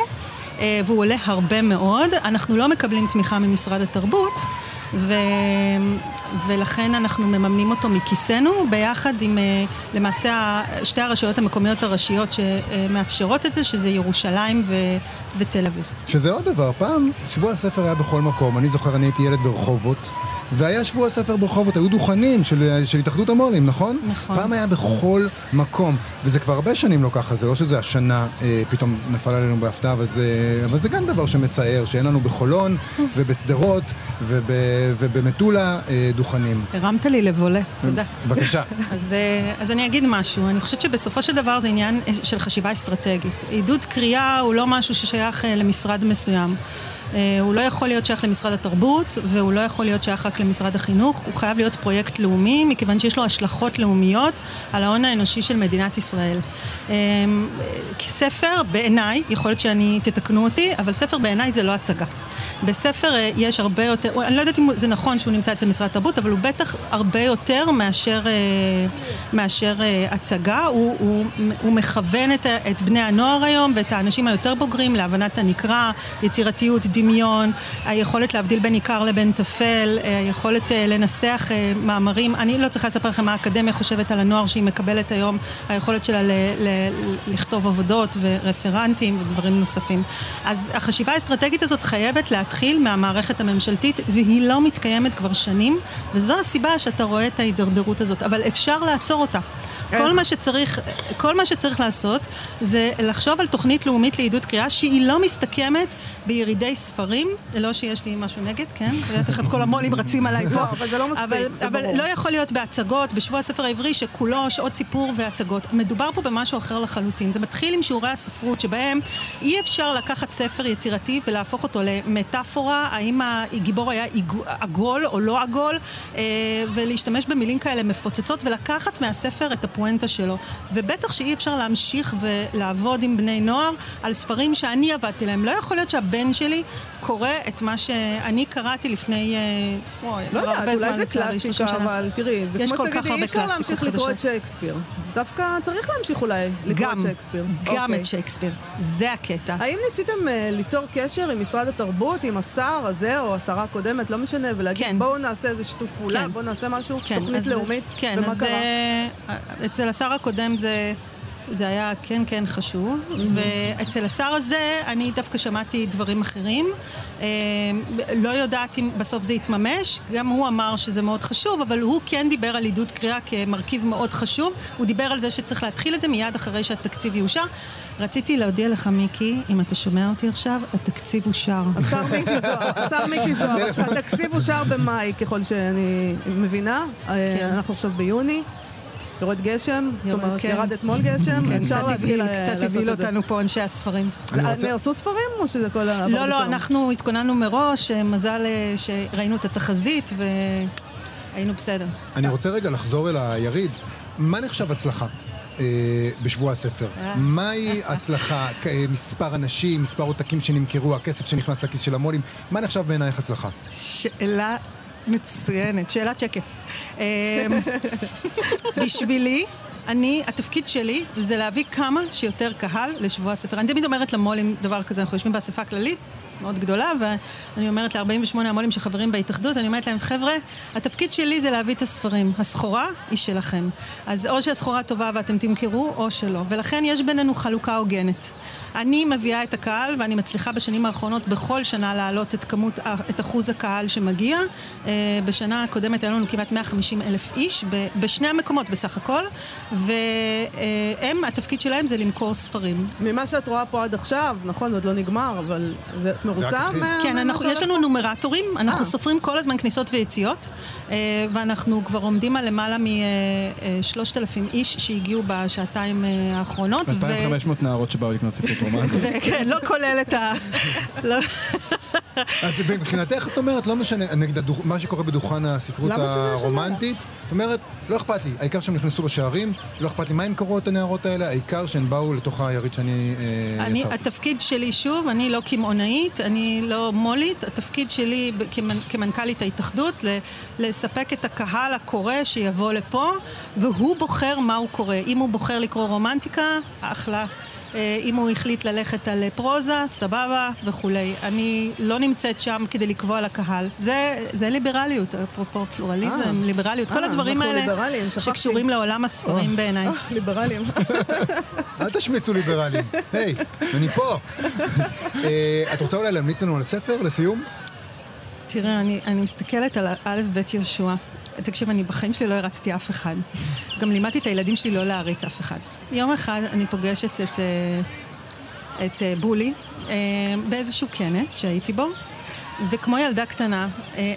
אה, והוא עולה הרבה מאוד. אנחנו לא מקבלים תמיכה ממשרד התרבות, ו... ולכן אנחנו מממנים אותו מכיסנו, ביחד עם אה, למעשה שתי הרשויות המקומיות הראשיות שמאפשרות את זה, שזה ירושלים ו... ותל אביב.
שזה עוד דבר, פעם שבוע הספר היה בכל מקום, אני זוכר, אני הייתי ילד ברחובות, והיה שבוע הספר ברחובות, היו דוכנים של, של התאחדות המו"לים, נכון?
נכון.
פעם היה בכל מקום, וזה כבר הרבה שנים לא ככה, זה לא שזה השנה אה, פתאום נפל עלינו בהפתעה, אבל זה, אבל זה גם דבר שמצער, שאין לנו בחולון <laughs> ובשדרות וב, ובמטולה אה, דוכנים.
הרמת לי לבולה, תודה.
בבקשה. <laughs>
אז, אה, אז אני אגיד משהו, אני חושבת שבסופו של דבר זה עניין אה, של חשיבה אסטרטגית. עידוד קריאה הוא לא משהו ששייך אה, למשרד מסוים. אה, הוא לא יכול להיות שייך למשרד התרבות, והוא לא יכול להיות שייך רק למשרד החינוך, הוא חייב להיות פרויקט לאומי, מכיוון שיש לו השלכות לאומיות על ההון האנושי של מדינת ישראל. אה, ספר, בעיניי, יכול להיות שאני, תתקנו אותי, אבל ספר בעיניי זה לא הצגה. בספר אה, יש הרבה יותר, אני לא יודעת אם זה נכון שהוא נמצא אצל משרד התרבות, אבל הוא בטח הרבה יותר מאשר, מאשר הצגה. הוא, הוא, הוא מכוון את, את בני הנוער היום ואת האנשים היותר בוגרים להבנת הנקרא, יצירתיות, דמיון, היכולת להבדיל בין עיקר לבין טפל, אה, היכולת אה, לנסח אה, מאמרים. אני לא צריכה לספר לכם מה האקדמיה חושבת על הנוער שהיא מקבלת היום, היכולת שלה ל, ל, לכתוב עבודות ורפרנטים ודברים נוספים. אז החשיבה האסטרטגית הזאת חייבת להתחיל מהמערכת הממשלתית, והיא לא מתקיימת כבר שנים, וזו הסיבה שאתה רואה את ההידרדרות הזאת, אבל אפשר לעצור אותה. כל מה, שצריך, כל מה שצריך לעשות זה לחשוב על תוכנית לאומית לעידוד קריאה שהיא לא מסתכמת בירידי ספרים, לא שיש לי משהו נגד, כן? תכף כל המו"לים רצים עליי פה.
לא, אבל זה לא מספיק,
אבל,
זה
אבל
ברור.
לא יכול להיות בהצגות, בשבוע הספר העברי שכולו שעות סיפור והצגות. מדובר פה במשהו אחר לחלוטין. זה מתחיל עם שיעורי הספרות שבהם אי אפשר לקחת ספר יצירתי ולהפוך אותו למטאפורה, האם הגיבור היה עגול או לא עגול, אה, ולהשתמש במילים כאלה מפוצצות ולקחת מהספר את הפואנטה שלו. ובטח שאי אפשר להמשיך ולעבוד עם בני נוער על ספרים שאני עבדתי להם. לא יכול להיות שהבן שלי קורא את מה שאני קראתי לפני, אה, וואי,
לא יודעת, אולי זה
לצערי, 30
קלאסיקה. אבל תראי, זה כמו שתגידי, אי אפשר להמשיך לקרוא את. שייקספיר. דווקא צריך להמשיך אולי לקרוא את שייקספיר.
גם
אוקיי.
את שייקספיר. זה הקטע.
האם ניסיתם uh, ליצור קשר עם משרד התרבות, עם השר הזה או השרה הקודמת, לא משנה, ולהגיד
כן.
בואו נעשה איזה שיתוף פעולה,
כן.
בואו נעשה משהו,
כן,
תוכנית לאומית, ומה קרה?
אצל השר הקודם זה... זה היה כן כן חשוב, ואצל השר הזה אני דווקא שמעתי דברים אחרים. אה, לא יודעת אם בסוף זה יתממש, גם הוא אמר שזה מאוד חשוב, אבל הוא כן דיבר על עידוד קריאה כמרכיב מאוד חשוב. הוא דיבר על זה שצריך להתחיל את זה מיד אחרי שהתקציב יאושר. רציתי להודיע לך, מיקי, אם אתה שומע אותי עכשיו, התקציב אושר.
השר מיקי זוהר, השר מיקי זוהר, <laughs> התקציב אושר במאי, ככל שאני מבינה. אה,
כן.
אנחנו עכשיו ביוני. יורד גשם, זאת אומרת,
כן.
ירד אתמול גשם,
כן,
אפשר להתחיל אה,
קצת
לעשות
הבהיל
את זה.
אותנו פה אנשי הספרים.
נהרסו ספרים או שזה כל העבר
לא, לא? אנחנו התכוננו מראש, אה, מזל אה, שראינו את התחזית והיינו בסדר.
אני רוצה רגע לחזור אל היריד. מה נחשב הצלחה? בשבוע הספר. מהי הצלחה? מספר אנשים, מספר עותקים שנמכרו, הכסף שנכנס לכיס של המו"לים, מה נחשב בעינייך הצלחה?
שאלה מצוינת, שאלת שקף. אמ, בשבילי, אני, התפקיד שלי זה להביא כמה שיותר קהל לשבוע הספר. אני תמיד אומרת למו"לים דבר כזה, אנחנו יושבים באספה כללית. מאוד גדולה, ואני אומרת ל-48 המו"לים שחברים בהתאחדות, אני אומרת להם, חבר'ה, התפקיד שלי זה להביא את הספרים. הסחורה היא שלכם. אז או שהסחורה טובה ואתם תמכרו, או שלא. ולכן יש בינינו חלוקה הוגנת. אני מביאה את הקהל, ואני מצליחה בשנים האחרונות בכל שנה להעלות את כמות, את אחוז הקהל שמגיע. אה, בשנה הקודמת היה לנו כמעט 150 אלף איש, בשני המקומות בסך הכל, והם, התפקיד שלהם זה למכור ספרים.
ממה שאת רואה פה עד עכשיו, נכון, עוד לא נגמר, אבל זה- מרוצה? מה-
כן, אנחנו, יש לנו
פה?
נומרטורים, אנחנו
אה.
סופרים כל הזמן כניסות ויציאות, אה, ואנחנו כבר עומדים על למעלה מ-3,000 איש שהגיעו בשעתיים אה, האחרונות. ו-
2,500 נערות שבאו לקנות ספרות רומן.
כן, לא כולל את ה... לא-
אז מבחינתך את אומרת, לא משנה, נגיד הדוכ- מה שקורה בדוכן הספרות
ישנה?
הרומנטית, את אומרת, לא אכפת לי, העיקר שהם נכנסו בשערים, לא אכפת לי מה הם קראו את הנערות האלה, העיקר שהן באו לתוך היריד שאני אה,
אני,
יצרתי.
התפקיד שלי, שוב, אני לא קמעונאית, אני לא מולית, התפקיד שלי כמנ- כמנכ"לית ההתאחדות, ל- לספק את הקהל הקורא שיבוא לפה, והוא בוחר מה הוא קורא. אם הוא בוחר לקרוא רומנטיקה, אחלה. אה, אם הוא החליט ללכת על פרוזה, סבבה וכולי. אני לא נמצאת שם כדי לקבוע לקהל. זה, זה ליברליות, אפרופו פלורליזם,
אה.
ליברליות, כל
אה,
הדברים
אנחנו
האלה. שקשורים לעולם הספרים בעיניי.
אה, ליברלים. <laughs>
אל תשמיצו ליברלים. היי, אני פה. <laughs> אה, את רוצה אולי להמליץ לנו על ספר לסיום?
תראה, אני, אני מסתכלת על א' ב' יהושע. תקשיב, אני בחיים שלי לא הרצתי אף אחד. גם לימדתי את הילדים שלי לא להריץ אף אחד. יום אחד אני פוגשת את, אה, את אה, בולי אה, באיזשהו כנס שהייתי בו, וכמו ילדה קטנה,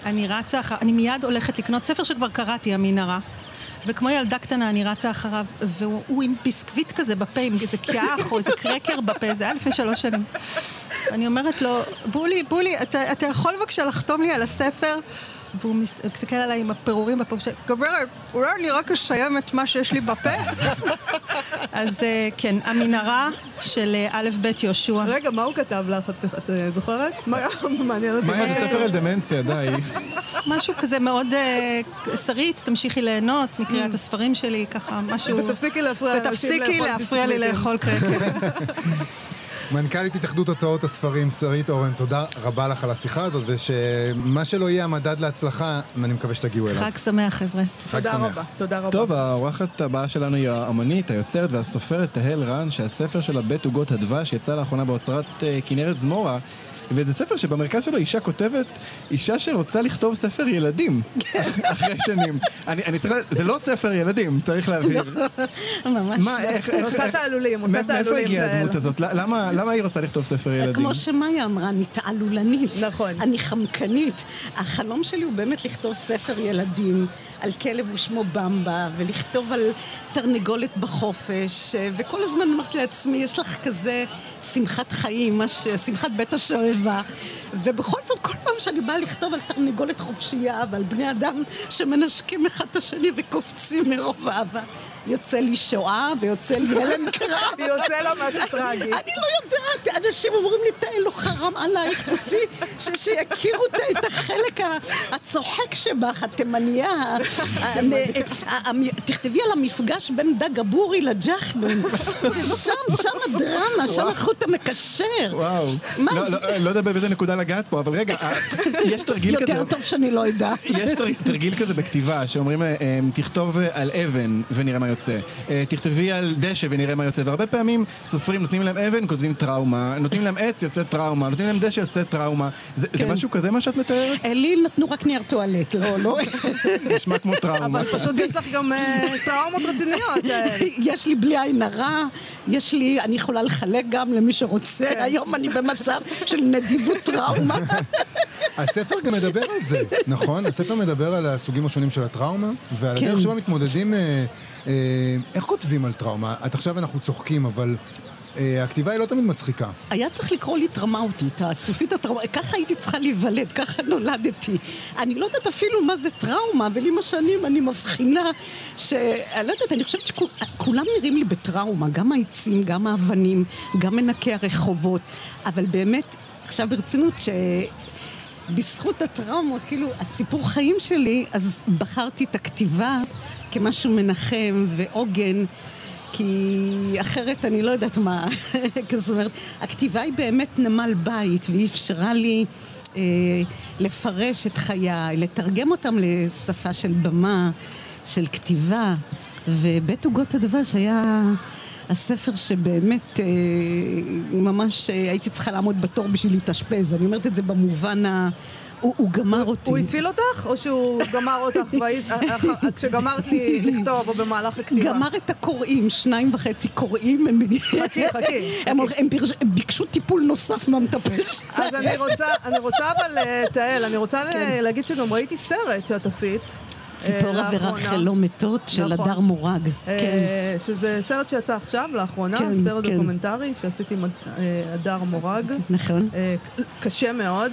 אני רצה אחר... אני מיד הולכת לקנות ספר שכבר קראתי, המנהרה. וכמו ילדה קטנה אני רצה אחריו, והוא הוא עם ביסקוויט כזה בפה, עם איזה קיאח או איזה קרקר בפה, זה היה לפני שלוש שנים. אני אומרת לו, בולי, בולי, אתה, אתה יכול בבקשה לחתום לי על הספר? והוא מס- מסתכל עליי עם הפירורים בפה, ש- גברת, אולי אני רק אסיים את מה שיש לי בפה? <laughs> אז אה, כן, המנהרה של אה, א' ב' יהושע.
רגע, מה הוא כתב לך? את- אה, זוכרת? מה <laughs> מעניין אותי.
מה זה ספר על דמנציה, די.
משהו כזה מאוד שרית, תמשיכי ליהנות מקריאת הספרים שלי, ככה משהו...
ותפסיקי להפריע
ותפסיקי לי. לאכול קרקר. <laughs>
מנכ"לית התאחדות הוצאות הספרים, שרית אורן, תודה רבה לך על השיחה הזאת, ושמה שלא יהיה המדד להצלחה, אני מקווה שתגיעו אליו.
חג שמח, חבר'ה.
חג
תודה
שמח.
רבה, תודה רבה.
טוב, האורחת הבאה שלנו היא האמנית, היוצרת והסופרת תהל רן, שהספר שלה בית עוגות הדבש יצא לאחרונה בהוצאת אה, כנרת זמורה. וזה ספר שבמרכז שלו אישה כותבת, אישה שרוצה לכתוב ספר ילדים, <laughs> אחרי שנים. אני, אני צריך, זה לא ספר ילדים, צריך להבהיר.
ממש
מה,
לא.
איך, איך,
עושה
איך-
תעלולים, עושה
מאיפה. הגיעה. הדמות הזאת? למה, למה היא רוצה לכתוב ספר ילדים?
כמו שמאיה אמרה, אני תעלולנית.
נכון.
אני חמקנית. החלום שלי הוא באמת לכתוב ספר ילדים על כלב ושמו במבה, ולכתוב על תרנגולת בחופש, וכל הזמן אמרתי לעצמי, יש לך כזה שמחת חיים, מה ש- שמחת בית השואבה. ובכל זאת, כל פעם שאני באה לכתוב על תרנגולת חופשייה ועל בני אדם שמנשקים אחד את השני וקופצים מרוב אהבה, יוצא לי שואה ויוצא לי הלם קרב. <laughs>
יוצא לו משהו טרגי.
אני לא יודעת, אנשים אומרים לי, תהל לא חרם עלייך, תוציא, ש- שיכירו את- את החלק הצוחק שבך, התימניה. תכתבי על המפגש בין דג הבורי לג'חנון. זה שם, שם הדרמה, שם החוט המקשר.
וואו.
מה
לא,
זה?
לא, לא יודע באיזה נקודה לגעת פה, אבל רגע, יש תרגיל כזה.
יותר טוב שאני לא אדע.
יש תר- תרגיל כזה בכתיבה, שאומרים, אה, אה, תכתוב על אבן ונראה מה יוצא. אה, תכתבי על דשא ונראה מה יוצא. והרבה פעמים סופרים נותנים להם אבן, כותבים טראומה, נותנים להם עץ, יוצא טראומה, נותנים להם דשא, יוצא טראומה. זה
כן.
משהו כזה מה שאת מתארת?
לי נתנו רק נייר טואלט, לא, לא. <laughs>
נשמע כמו טראומה.
אבל פשוט יש לך גם טראומות רציניות. <laughs>
יש לי בלי עין הרע, יש לי, אני יכולה לחלק גם למי שרוצה, היום אני במצב של נדיבות טראומה.
הספר גם מדבר על זה, נכון? הספר מדבר על הסוגים השונים של הטראומה, ועל
כן.
הדרך שבה מתמודדים... אה, אה, איך כותבים על טראומה? את עכשיו אנחנו צוחקים, אבל אה, הכתיבה היא לא תמיד מצחיקה.
היה צריך לקרוא לי טראומטית, הסופית הטראומטית, ככה הייתי צריכה להיוולד, ככה נולדתי. אני לא יודעת אפילו מה זה טראומה, אבל עם השנים אני מבחינה ש... אני לא יודעת, אני חושבת שכולם נראים לי בטראומה, גם העצים, גם האבנים, גם מנקי הרחובות, אבל באמת, עכשיו ברצינות, ש... בזכות הטראומות, כאילו, הסיפור חיים שלי, אז בחרתי את הכתיבה כמשהו מנחם ועוגן, כי אחרת אני לא יודעת מה. <laughs> זאת אומרת, הכתיבה היא באמת נמל בית, והיא אפשרה לי אה, לפרש את חיי, לתרגם אותם לשפה של במה, של כתיבה, ובית עוגות הדבש היה... הספר שבאמת אה, ממש אה, הייתי צריכה לעמוד בתור בשביל להתאשפז, אני אומרת את זה במובן ה... הוא, הוא גמר אותי.
הוא הציל אותך, או שהוא גמר אותך <laughs> והיית- אח- כשגמרת לי <laughs> לכתוב או במהלך הכתיבה?
גמר את הקוראים, שניים וחצי קוראים, הם,
חכי, חכי.
הם, הם ביקשו טיפול נוסף מהמטפש. <laughs>
אז אני רוצה, אני רוצה אבל, אה, תהל, אני רוצה
כן.
להגיד שגם ראיתי סרט שאת עשית.
ציפורה. ורחל לא מתות של
נכון.
הדר מורג.
אה,
כן.
שזה סרט שיצא עכשיו, לאחרונה,
כן,
סרט
כן.
דוקומנטרי שעשיתי עם אה, הדר מורג.
נכון.
אה, קשה מאוד.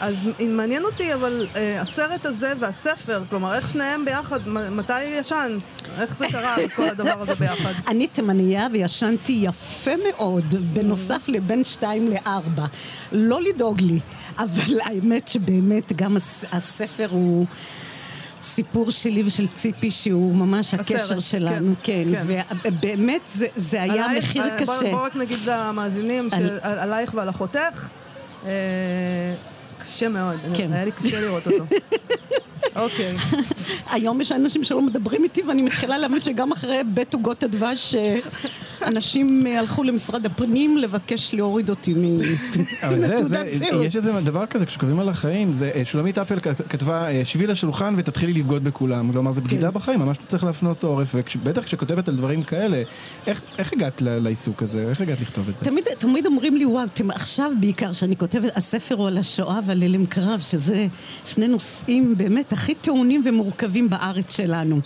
אז מעניין אותי, אבל אה, הסרט הזה והספר, כלומר, איך שניהם ביחד, מתי ישנת? איך זה קרה, <laughs> כל הדבר הזה ביחד?
אני תימניה וישנתי יפה מאוד, בנוסף לבין שתיים לארבע. לא לדאוג לי, אבל האמת שבאמת גם הס- הספר הוא... סיפור שלי ושל ציפי שהוא ממש
הסרט,
הקשר שלנו, כן,
כן.
ובאמת זה, זה היה
עלייך,
מחיר
אה, בוא-
קשה.
בוא רק נגיד למאזינים
אני-
שעלייך ועל אחותך, אה, קשה מאוד,
כן.
היה לי קשה לראות אותו. <laughs> אוקיי. <laughs>
היום יש אנשים שלא מדברים איתי ואני מתחילה להבין שגם אחרי בית עוגות הדבש אה, אנשים הלכו למשרד הפנים לבקש להוריד אותי <laughs>
אבל זה,
מתעודת
זה,
זהות.
יש איזה דבר כזה, כשכותבים על החיים, זה, אה, שולמית אפל כתבה, אה, שבי לשולחן ותתחילי לבגוד בכולם. כלומר, זה בגידה
כן.
בחיים, ממש צריך להפנות עורף, ובטח כשכותבת על דברים כאלה, איך, איך הגעת לעיסוק הזה? איך הגעת לכתוב את זה?
תמיד, תמיד אומרים לי, וואו, עכשיו בעיקר, שאני כותבת, הספר הוא על השואה ועל הלם קרב, שזה שני נושאים באמת הכי טעונים ומורכבים בארץ שלנו.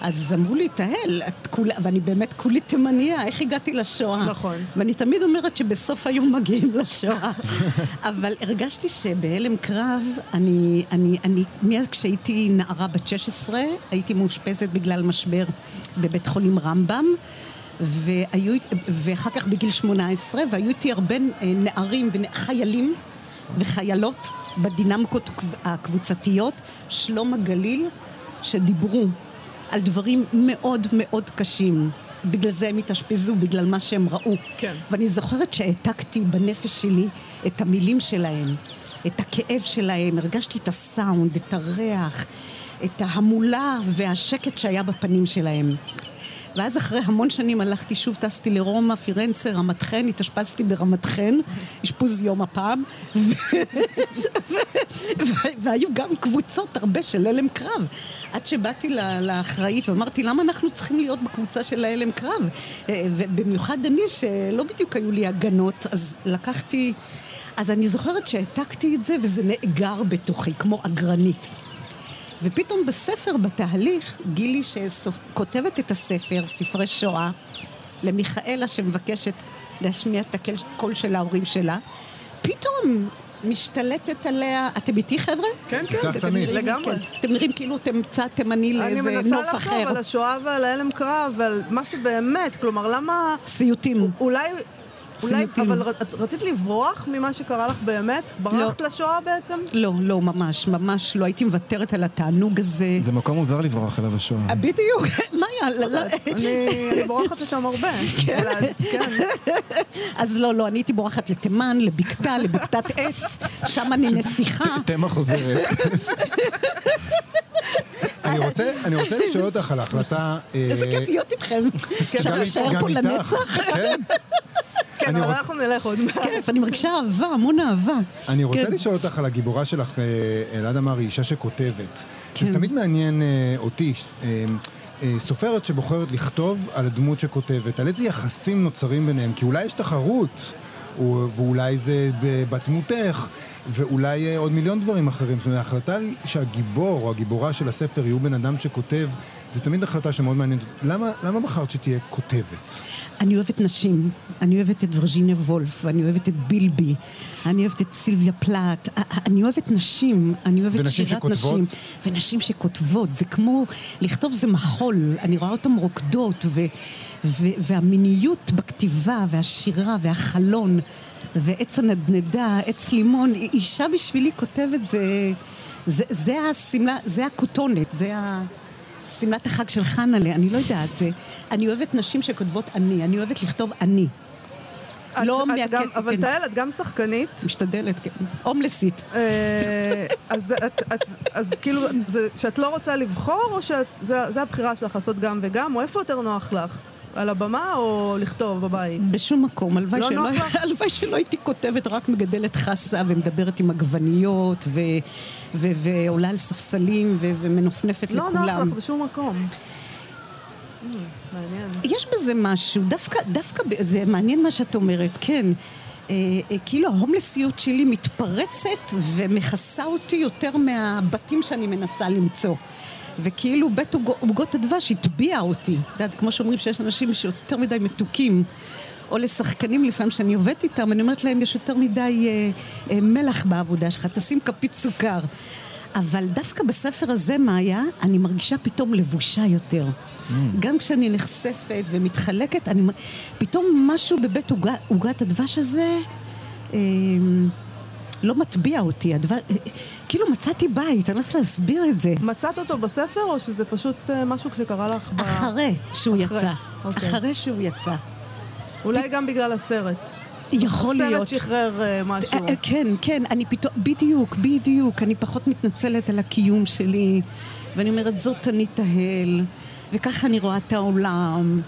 אז אמרו לי, תהל, את כולה, ואני באמת כולי תימניה, איך הגעתי לשואה?
נכון.
ואני תמיד אומרת שבסוף היום מגיעים לשואה. <laughs> אבל הרגשתי שבהלם קרב, אני, אני, אני, מיד כשהייתי נערה בת 16, הייתי מאושפזת בגלל משבר בבית חולים רמב"ם. והיו, ואחר כך בגיל 18, והיו איתי הרבה אה, נערים וחיילים וחיילות בדינמיקות הקבוצתיות, שלום הגליל, שדיברו על דברים מאוד מאוד קשים. בגלל זה הם התאשפזו, בגלל מה שהם ראו.
כן.
ואני זוכרת שהעתקתי בנפש שלי את המילים שלהם, את הכאב שלהם, הרגשתי את הסאונד, את הריח, את ההמולה והשקט שהיה בפנים שלהם. ואז אחרי המון שנים הלכתי שוב, טסתי לרומא, פירנצה, רמת חן, התאשפזתי ברמת חן, אשפוז יום הפעם, והיו גם קבוצות הרבה של הלם קרב. עד שבאתי לאחראית ואמרתי, למה אנחנו צריכים להיות בקבוצה של ההלם קרב? אה, ובמיוחד אני, שלא בדיוק היו לי הגנות, אז לקחתי... אז אני זוכרת שהעתקתי את זה וזה נאגר בתוכי, כמו אגרנית. ופתאום בספר, בתהליך, גילי שכותבת את הספר, ספרי שואה, למיכאלה שמבקשת להשמיע את הקול של ההורים שלה, פתאום משתלטת עליה, אתם איתי חבר'ה?
כן, כן, אתם
תמיד.
נראים-
לגמרי.
כן.
אתם נראים כאילו אתם צד תימני
אני
לאיזה
מנסה
נוף
לחשוב
אחר.
על השואה ועל ההלם קרב ועל מה שבאמת, כלומר, למה...
סיוטים.
אולי... אולי,
סיוטים.
אבל רצ- רצית לברוח ממה שקרה לך באמת? ברחת לשואה בעצם?
לא, לא, ממש, ממש לא. הייתי מוותרת על התענוג הזה.
זה מקום מוזר לברוח אליו השואה.
אה, בדיוק, <laughs> מה היה? לא, לא,
אני אני בורחת לשם הרבה. אלא- כן. <laughs>
אז לא, לא, אני הייתי בורחת לתימן, לבקתה, לבקתת עץ, שם אני נסיכה.
תמה חוזרת. <laughs>
אני רוצה, אני רוצה לשאול אותך על ההחלטה...
איזה
אה,
כיף להיות איתכם. אפשר
גם-
להישאר פה. לנצח?
כן.
כן,
אני
אבל אנחנו נלך עוד מעט.
כיף, אני מרגישה אהבה, המון אהבה.
אני רוצה
כן.
לשאול אותך על הגיבורה שלך, אה, אלעד אמר, היא אישה שכותבת.
כן.
זה תמיד מעניין אה, אותי, אה, סופרת שבוחרת לכתוב על הדמות שכותבת, על איזה יחסים נוצרים ביניהם, כי אולי יש תחרות, או- ואולי זה ב- בדמותך, ואולי עוד מיליון דברים אחרים. זאת אומרת, ההחלטה שהגיבור או הגיבורה של הספר יהיו בן אדם שכותב, זה תמיד החלטה שמאוד מעניינת. למה, למה בחרת שתהיה כותבת?
אני אוהבת נשים, אני אוהבת את וירג'יניה וולף, ואני אוהבת את בילבי, אני אוהבת את סילביה פלאט, א- א- אני אוהבת נשים, אני אוהבת שירת
שכותבות?
נשים, ונשים שכותבות, זה כמו, לכתוב זה מחול, אני רואה אותן רוקדות, ו, ו, והמיניות בכתיבה, והשירה, והחלון, ועץ הנדנדה, עץ לימון, אישה בשבילי כותבת זה, זה, זה השמלה, זה הכותונת, זה ה... שמלת החג של חנה'לה, אני לא יודעת, זה... אני אוהבת נשים שכותבות אני, אני אוהבת לכתוב אני.
את-
לא מהקטע,
גם- אבל
כן.
תהל, את גם שחקנית.
משתדלת, כן. הומלסית.
אה, אז את- את- אז כאילו, זה- שאת לא רוצה לבחור, או שזה הבחירה שלך לעשות גם וגם, או איפה יותר נוח לך? על הבמה או לכתוב בבית?
בשום מקום, הלוואי
לא
שלא? <laughs> הלוואי שלא הייתי כותבת רק מגדלת חסה ומדברת עם עגבניות ו, ו, ועולה על ספסלים ו, ומנופנפת
לא
לכולם.
נוח לך בשום מקום. Mm, מעניין.
יש בזה משהו, דווקא, דווקא, זה מעניין מה שאת אומרת, כן. אה, אה, כאילו ההומלסיות שלי מתפרצת ומכסה אותי יותר מהבתים שאני מנסה למצוא. וכאילו בית עוג- עוגות הדבש הטביע אותי. את יודעת, כמו שאומרים שיש אנשים שיותר מדי מתוקים. או לשחקנים לפעמים שאני עובדת איתם, אני אומרת להם, יש יותר מדי אה, אה, מלח בעבודה שלך, תשים כפית סוכר. אבל דווקא בספר הזה, מאיה, אני מרגישה פתאום לבושה יותר.
Mm.
גם כשאני נחשפת ומתחלקת, אני, פתאום משהו בבית עוגת הדבש הזה אה, לא מטביע אותי. הדבש, אה, כאילו מצאתי בית, אני לא יודעת להסביר את זה.
מצאת אותו בספר, או שזה פשוט אה, משהו שקרה לך ב...
אחרי שהוא
אחרי,
יצא.
אוקיי.
אחרי שהוא יצא.
אולי גם בגלל הסרט.
יכול להיות.
הסרט שחרר אה, משהו.
אה, כן, כן, אני פתאום, בדיוק, בדיוק, אני פחות מתנצלת על הקיום שלי, ואני אומרת, זאת אני תהל, וככה אני רואה את העולם,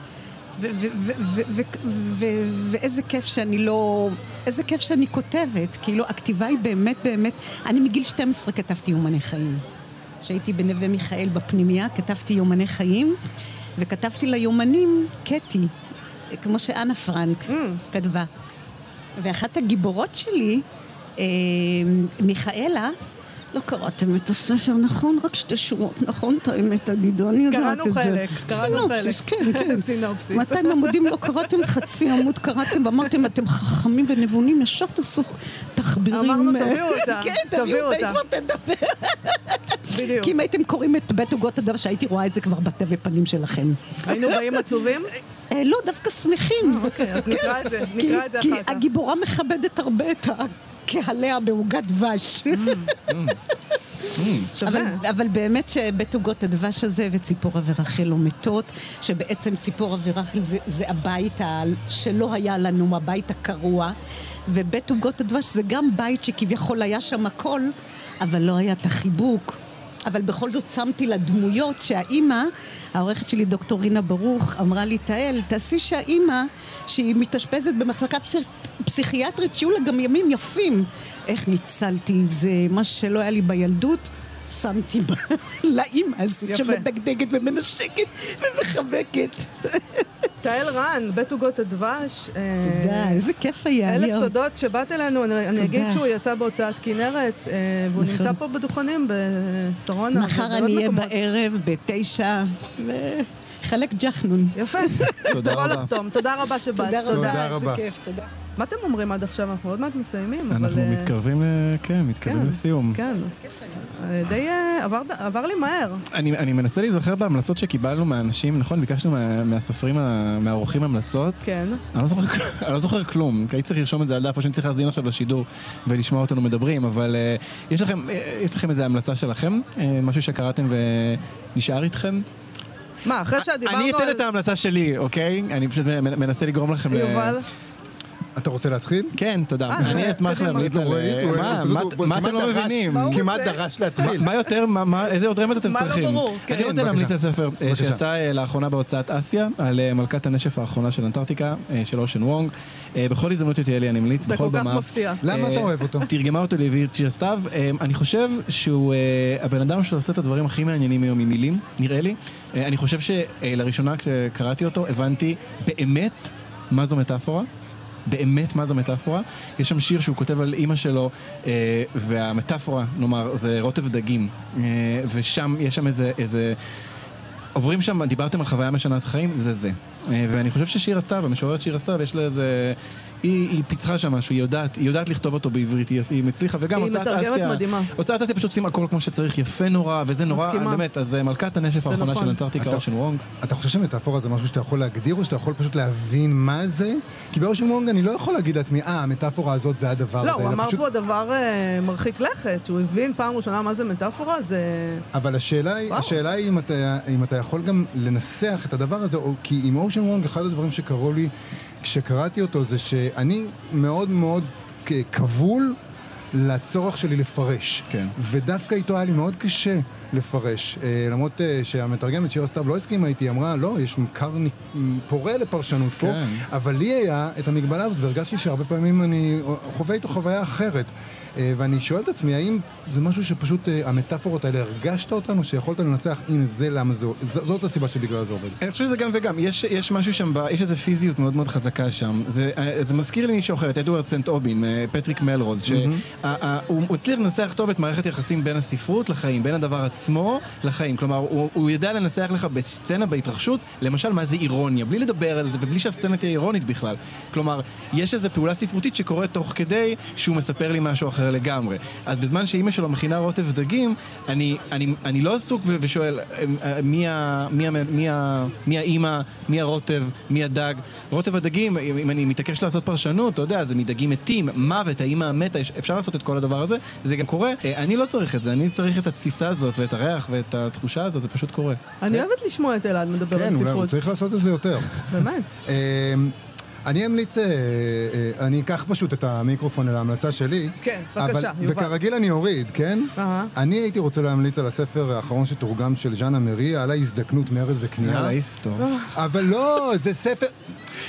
ואיזה כיף שאני לא... איזה כיף שאני כותבת, כאילו, הכתיבה היא באמת באמת... אני מגיל 12 כתבתי יומני חיים. כשהייתי בנווה מיכאל בפנימייה, כתבתי יומני חיים, וכתבתי ליומנים קטי, כמו שאנה פרנק
Mm.
כתבה. ואחת הגיבורות שלי, אה, מיכאלה, לא קראתם את הספר, נכון? רק שתי שורות, נכון? את האמת תגידו, אני יודעת
קראנו
את זה.
חלק, קראנו
סינופסיס,
חלק.
כן, כן. <laughs>
סינופסיס.
200 עמודים לא קראתם, חצי עמוד קראתם, ואמרתם, אתם חכמים ונבונים, ישר תעשו תחבירים.
אמרנו, תביאו אותה, <laughs>
כן,
תביאו
תביאו אותה, כבר תדבר.
בדיוק.
כי אם הייתם קוראים את בית עוגות הדבר, שהייתי רואה את זה כבר בתווי פנים שלכם. <laughs>
היינו באים עצובים?
אה, לא, דווקא שמחים.
אוקיי, אז נקרא את זה,
כי-
נקרא את זה
כי
אחר כך.
הגיבורה מכבדת הרבה את קהליה בעוגת דבש.
שווה.
אבל, אבל באמת שבית עוגות הדבש הזה וציפורה ורחל לא מתות, שבעצם ציפורה ורחל זה, זה הבית ה, שלא היה לנו, הבית הקרוע, ובית עוגות הדבש זה גם בית שכביכול היה שם הכל, אבל לא היה את החיבוק. אבל בכל זאת שמתי לה דמויות שהאימא, העורכת שלי דוקטור רינה ברוך, אמרה לי, תהל, תעשי שהאימא, שהיא מתאשפזת במחלקה פסיכ... פסיכיאטרית, שיהיו לה גם ימים יפים. איך ניצלתי את זה, מה שלא היה לי בילדות, שמתי בה <laughs> לאימא הזאת. שמדגדגת ומנשקת ומחבקת.
תהל רן, בית עוגות הדבש. אה,
תודה, איזה כיף היה
אלף
היום.
תודות שבאת אלינו, אני, אני. אגיד שהוא יצא בהוצאת כנרת, אה, והוא
נכון.
נמצא פה בדוכנים בשרונה.
מחר אני אהיה. בערב בתשע, חלק ג'חנון.
יפה.
תודה רבה.
לחתום. תודה רבה שבאת.
תודה
תודה
רבה. איזה כיף, תודה.
מה אתם אומרים עד עכשיו? אנחנו עוד מעט מסיימים, אבל...
אנחנו
אה,
מתקרבים, ל- כן, מתקרבים
כן,
לסיום.
כן. אה, די אה, עבר- עבר לי מהר.
אני, אני מנסה להיזכר בהמלצות שקיבלנו מהאנשים, נכון? ביקשנו מה, מהסופרים, מהאורחים המלצות.
כן.
אני לא, זוכר, אני לא זוכר כלום, כי הייתי צריך לרשום את זה על דף, או שאני צריך להאזין עכשיו לשידור ולשמוע אותנו מדברים, אבל יש, לכם, יש לכם איזה המלצה שלכם? משהו שקראתם ונשאר איתכם?
מה, אחרי שדיברנו
אני אתן
על...
את ההמלצה שלי, אוקיי? אני פשוט מנסה לגרום לכם ל...
יובל,
אתה רוצה להתחיל?
כן, תודה.
אה,
אני אשמח
קדימה.
להמליץ על...
הוא-
מה, אתם לא מבינים?
כמעט
רוצה?
דרש להתחיל.
מה יותר, איזה עוד רמז אתם
מה לא
צריכים?
ברור? כן.
אני רוצה
בבקשה.
להמליץ על ספר אה. שיצא אה, לאחרונה בהוצאת אסיה, על אה, מלכת הנשף האחרונה של אנטארקטיקה, אה, של אושן וונג. אה, בכל הזדמנות שתהיה לי אני אמליץ,
זה
בכל
כל כך
במה.
מפתיע.
למה אתה
אה,
אוהב אותו?
תרגמה אותו לעברית שיר סתיו. אה, אני חושב שהוא אה, הבן אדם שעושה את הדברים הכי מעניינים היום עם מילים, נראה לי. אה, אני חושב שלראשונה כשקראתי אותו הבנתי באמת מה זו מטאפורה. באמת מה זו מטאפורה. יש שם שיר שהוא כותב על אימא שלו, אה, והמטאפורה, נאמר, זה רוטב דגים. אה, ושם, יש שם איזה, איזה... עוברים שם, דיברתם על חוויה משנת חיים, זה זה. אה, ואני חושב ששיר הסתיו, המשוררת שיר הסתיו, יש לה איזה... היא, היא פיצחה שם משהו, היא יודעת, היא יודעת לכתוב אותו בעברית, היא, היא מצליחה, וגם
היא
הוצאת
מתרגמת
אסיה,
מדהימה.
הוצאת אסיה פשוט שים הכל כמו שצריך, יפה נורא, וזה נורא,
מסכימה.
באמת, אז אה, מלכת הנשף האחרונה
נכון.
של אנטארקטיקה,
אתה-
אושן וונג.
אתה חושב שמטאפורה זה משהו שאתה יכול להגדיר, או שאתה יכול פשוט להבין מה זה? כי באושן וונג אני לא יכול להגיד לעצמי, אה, המטאפורה הזאת זה הדבר הזה.
לא, הוא אמר
פשוט-
פה דבר אה, מרחיק לכת, שהוא הבין פעם ראשונה מה זה מטאפורה, זה...
אבל השאלה היא. השאלה היא אם אתה, אם אתה יכול גם לנסח את הדבר הזה, או, כי עם אושן וונג, אחד הדברים שקרו לי כשקראתי אותו, זה שאני מאוד מאוד כבול לצורך שלי לפרש.
כן.
ודווקא איתו היה לי מאוד קשה לפרש. אה, למרות אה, שהמתרגמת שירה סתיו לא הסכימה איתי, אמרה, לא, יש כר פורה לפרשנות פה,
כן.
אבל לי היה את המגבלה הזאת, והרגשתי שהרבה פעמים אני חווה איתו חוויה אחרת. אה, ואני שואל את עצמי, האם זה משהו שפשוט המטאפורות האלה, הרגשת אותן, או שיכולת לנסח, הנה זה למה זה, ז- זאת הסיבה שבגלל זה עובד.
אני חושב שזה גם וגם, יש, יש משהו שם, יש איזו פיזיות מאוד מאוד חזקה שם. זה, זה מזכיר לי מישהו אחר, את אדוארד סנט אובין, פטריק מלרוז, שהוא הצליח לנסח טוב את מערכת היחסים בין הספרות לחיים, בין הדבר עצמו לחיים. כלומר, הוא, הוא יודע לנסח לך בסצנה, בהתרחשות, למשל מה זה אירוניה, בלי לדבר על זה ובלי שהסצנה תהיה אירונית בכלל. כלומר, יש איזו פעולה ספרותית שקורית תוך כדי שהוא מספר לי משהו אחר לגמרי. אז בזמן שאימא שלו מכינה רוטב דגים, אני, אני, אני לא עסוק ושואל אה, אה, מי, ה, מי, ה, מי, ה, מי האימא, מי הרוטב, מי הדג. רוטב הדגים, אם, אני מתעקש לעשות פרשנות, אתה יודע, זה מדגים מתים, מוות, האימא המתה, אפשר לעשות את כל הדבר הזה, זה גם קורה. אה, אני לא צריך את זה, אני צריך את התסיסה הזאת ואת הריח ואת התחושה הזאת, זה פשוט קורה.
אני אוהבת לשמוע את אלעד מדבר על
כן, אולי הוא
ספרות.
צריך לעשות את זה יותר.
באמת.
אמ, אני אמליץ, אה, אה, אני אקח פשוט את המיקרופון אל ההמלצה שלי.
כן, בבקשה,
אבל-
יובל.
וכרגיל אני אוריד, כן?
אהה.
אני הייתי רוצה להמליץ על הספר האחרון שתורגם של ז'אנה מרי, על ההזדקנות, מרד וכניעה.
יאללה, היסטור.
אבל לא, זה ספר,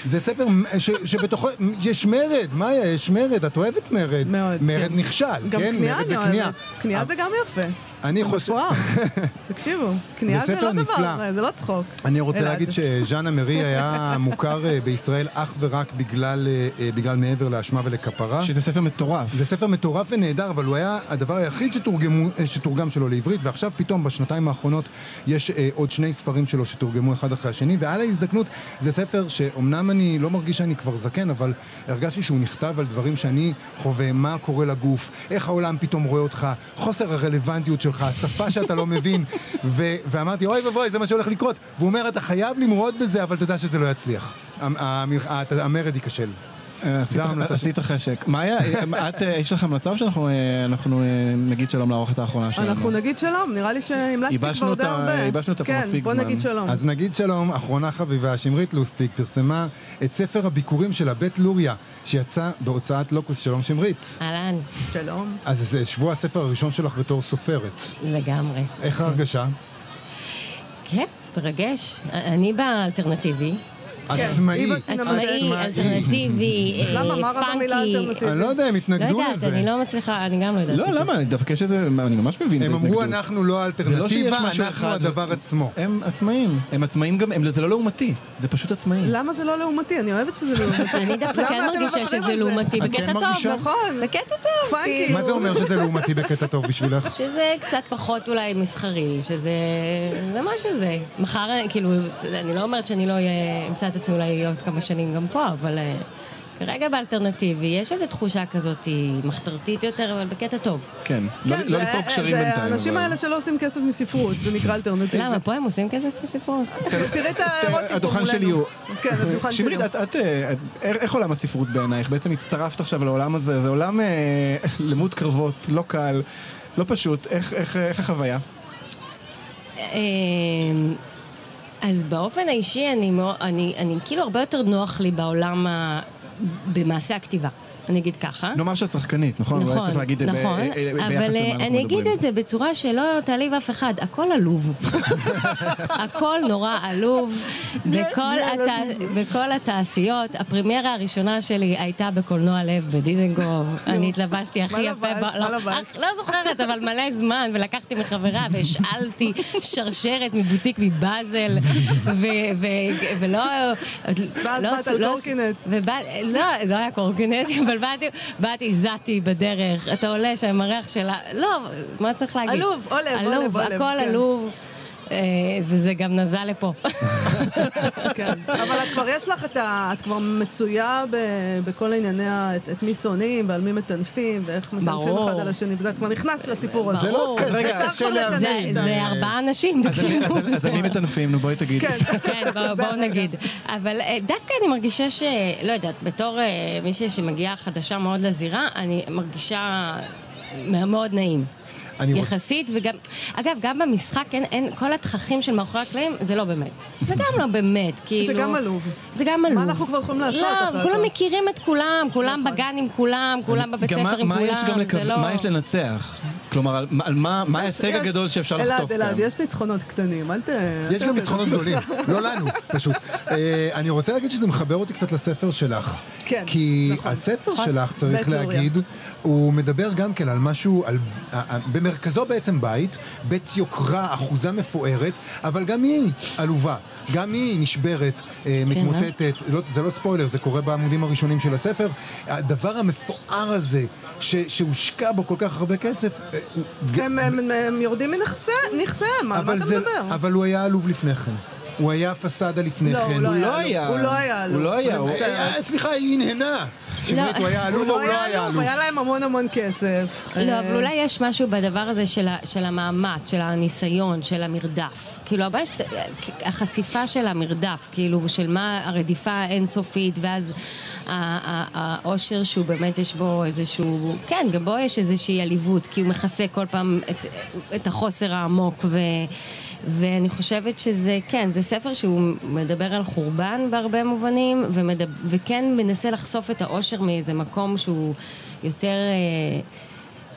זה ספר ש, שבתוכו, יש מרד, מאיה, יש מרד, את אוהבת מרד.
מאוד,
מרד
כן.
נכשל,
גם
כן?
כניעה
מרד
אני. אוהבת. כניעה זה גם יפה.
אני חושב...
מפואר. <laughs> תקשיבו, כניעה זה לא
נפלא.
דבר, זה לא צחוק.
אני רוצה. להגיד שז'אנה מרי היה <laughs> מוכר אה, בישראל אך ורק בגלל, אה, אה, בגלל מעבר לאשמה ולכפרה.
שזה ספר מטורף.
זה ספר מטורף ונהדר, אבל הוא היה הדבר היחיד שתורגמו, אה, שתורגם שלו לעברית, ועכשיו פתאום בשנתיים האחרונות יש עוד שני ספרים שלו שתורגמו אחד אחרי השני, ועל ההזדקנות זה ספר שאומנם אני לא מרגיש שאני כבר זקן, אבל הרגשתי שהוא נכתב על דברים שאני חווה, מה קורה לגוף, איך העולם פתאום רואה אותך, חוסר הרלוונטיות שלך, השפה שאתה לא מבין, ו- ואמרתי, אוי ואבוי, זה מה שהולך לקרות. והוא אומר, אתה חייב למרוד בזה, אבל תדע שזה לא יצליח. המרד ייכשל.
עשית- חשק. מאיה, את, אה, יש לך המלצה או שאנחנו אה, אנחנו, אה, נגיד שלום לאורחת האחרונה שלנו?
אנחנו נגיד שלום, נראה לי שהמלצתי כבר די הרבה.
ייבשנו אותה פה
כן,
מספיק
בוא
זמן.
נגיד שלום.
אז נגיד שלום, אחרונה חביבה, שמרית לוסטיק פרסמה את ספר הביקורים שלה, בית לוריה, שיצא בהוצאת לוקוס. שלום שמרית.
אהלן,
שלום.
אז זה שבוע הספר הראשון שלך בתור סופרת.
לגמרי.
איך ההרגשה?
כיף, מרגש. אני באלטרנטיבי,
עצמאי.
היא בסינמה.
עצמאי, אלטרנטיבי, אה,
למה? מה רע במילה
פאנקי.
אלטרנטיבי?
אני לא יודע, הם
לא
התנגדו
יודעת,
לזה.
אני לא מצליחה, אני גם לא יודעת.
לא, למה? דווקא יש איזה... אני ממש מבין את
הם אמרו. אנחנו לא
זה לא
האלטרנטיבה,
משהו
אנחנו. הדבר עצמו.
הם עצמאים. הם עצמאים גם, זה לא לעומתי. זה פשוט עצמאי.
למה זה לא לעומתי? אני אוהבת שזה לעומתי. <laughs>
אני דווקא כן מרגישה שזה? לעומתי,
את
בקטע
כן
טוב.
מרגישה?
נכון.
בקטע טוב.
פאנקי.
כאילו.
מה זה אומר שזה לעומתי <laughs> בקטע טוב בשבילך?
שזה קצת פחות אולי מסחרי, שזה... זה מה שזה. מחר, כאילו, אני לא אומרת שאני לא אמצא את עצמי אולי עוד כמה שנים גם פה, אבל אה, כרגע באלטרנטיבי יש איזו תחושה כזאת מחתרתית יותר, אבל בקטע טוב.
כן. לא
כן,
לא
זה-
ליצור קשרים
זה
בינתיים.
האנשים
אבל-
האלה שלא עושים כסף מספרות, זה נקרא אלטרנטיבי.
למה, פה הם עושים כסף בספרות? <laughs>
תראי את האירוטים פה
הדוכן
מולנו. כן,
שמרית,
הוא.
את, את, אה, את, איך איך עולם הספרות בעינייך? בעצם הצטרפת עכשיו לעולם הזה, זה עולם אה, <laughs> למוד קרבות, לא קל, לא פשוט, איך, איך, איך החוויה?
אז באופן האישי אני, אני, אני כאילו הרבה יותר נוח לי בעולם, ה... במעשה הכתיבה. אני אגיד ככה.
נאמר שאת שחקנית, נכון? אולי
נכון,
צריך להגיד ב-
נכון,
אה, ביחס
אבל אה, אני אגיד. את זה בצורה שלא תעליב אף אחד, הכל עלוב. <laughs> הכל נורא עלוב. <laughs> בכל, הת... בכל התעשיות, הפרימיירה הראשונה שלי הייתה בקולנוע לב בדיזנגוף. אני התלבשתי הכי יפה.
לבשת?
ב-
מה
לא, לא זוכרת, אבל מלא זמן, ולקחתי מחברה והשאלתי שרשרת מבוטיק מבאזל, ו- ו- ולא...
ואז
לא
באת על
לא
קורקינט.
לא, לא היה קורקינט, אבל באתי, באתי, זעתי בדרך, אתה עולה שם הריח שלה, לא, מה צריך להגיד?
עלוב, עולב, עולב,
עלוב,
עולב,
הכל
כן.
עלוב, וזה גם נזל לפה.
כן. אבל את כבר יש לך את ה... את כבר מצויה ב- בכל ענייני ה... את- את מי שונאים ועל מי מטנפים ואיך מטנפים
ברור.
אחד על השני. ואת כבר נכנסת לסיפור הזה.
זה לא. כזה קשה להבין.
זה, ארבעה אנשים, תקשיבו.
אז- אני מטנפים, נו בואי תגידי.
כן.
כן, בוא- בואו נגיד. אבל אה, דווקא אני מרגישה ש... לא יודעת, בתור אה, מישהי שמגיעה חדשה מאוד לזירה, אני מרגישה מאוד נעים.
אני רוצ-
יחסית, וגם, אגב, גם במשחק אין, אין, כל התככים של מאחורי הקלעים, זה לא באמת. זה גם לא באמת, כאילו...
גם עלוב.
זה גם עלוב.
מה אנחנו כבר יכולים לעשות
לא? כולם מכירים את כולם, כולם
נכון.
בגן עם כולם, כולם בבית
גם מה-
ספר עם
מה
כולם,
יש גם לקב-
זה לא...
מה יש לנצח? כלומר, על- על מה מה ההישג
יש-
הגדול שאפשר לחטוף
אלעד,
כאן?
אלעד, יש ניצחונות קטנים, אל ת...
יש גם ניצחונות
זה. <laughs>
גדולים, לא לנו, פשוט. אה, אני רוצה להגיד שזה מחבר אותי קצת לספר שלך.
כן,
כי
נכון.
הספר
נכון.
שלך, צריך. להגיד, הוא מדבר גם כן על משהו, על- במרכזו בעצם בית, בית יוקרה, אחוזה מפוארת, אבל גם היא עלובה. גם היא נשברת, אה, מתמוטטת, לא, זה לא ספוילר, זה קורה בעמודים הראשונים של הספר. הדבר המפואר הזה, ש, שהושקע בו כל כך הרבה כסף, אה, הוא ג-
הם- הם הם יורדים מנכסיהם, על מה אתה
זה-
מדבר?
אבל הוא היה עלוב לפני כן. הוא היה פסאדה לפני
לא,
כן.
הוא לא
הוא
היה
לא. היה.
הוא לא היה.
הוא לא היה.
אה, סליחה, היא הנהנה. שמרית, הוא היה
הוא
או הוא
לא היה עלוב, היה להם המון המון כסף.
לא,
אה,
אבל אולי יש משהו בדבר הזה של, המאמץ, של הניסיון, של המרדף. כאילו, הבעיה החשיפה של המרדף, כאילו, של מה הרדיפה האינסופית, ואז האושר שהוא באמת יש בו איזשהו, כן, גם בו יש איזושהי עליבות, כי הוא מכסה כל פעם את, את החוסר העמוק, ו... ואני חושבת שזה, כן, זה ספר שהוא מדבר על חורבן בהרבה מובנים, ומדבר, וכן מנסה לחשוף את האושר מאיזה מקום שהוא יותר, אה,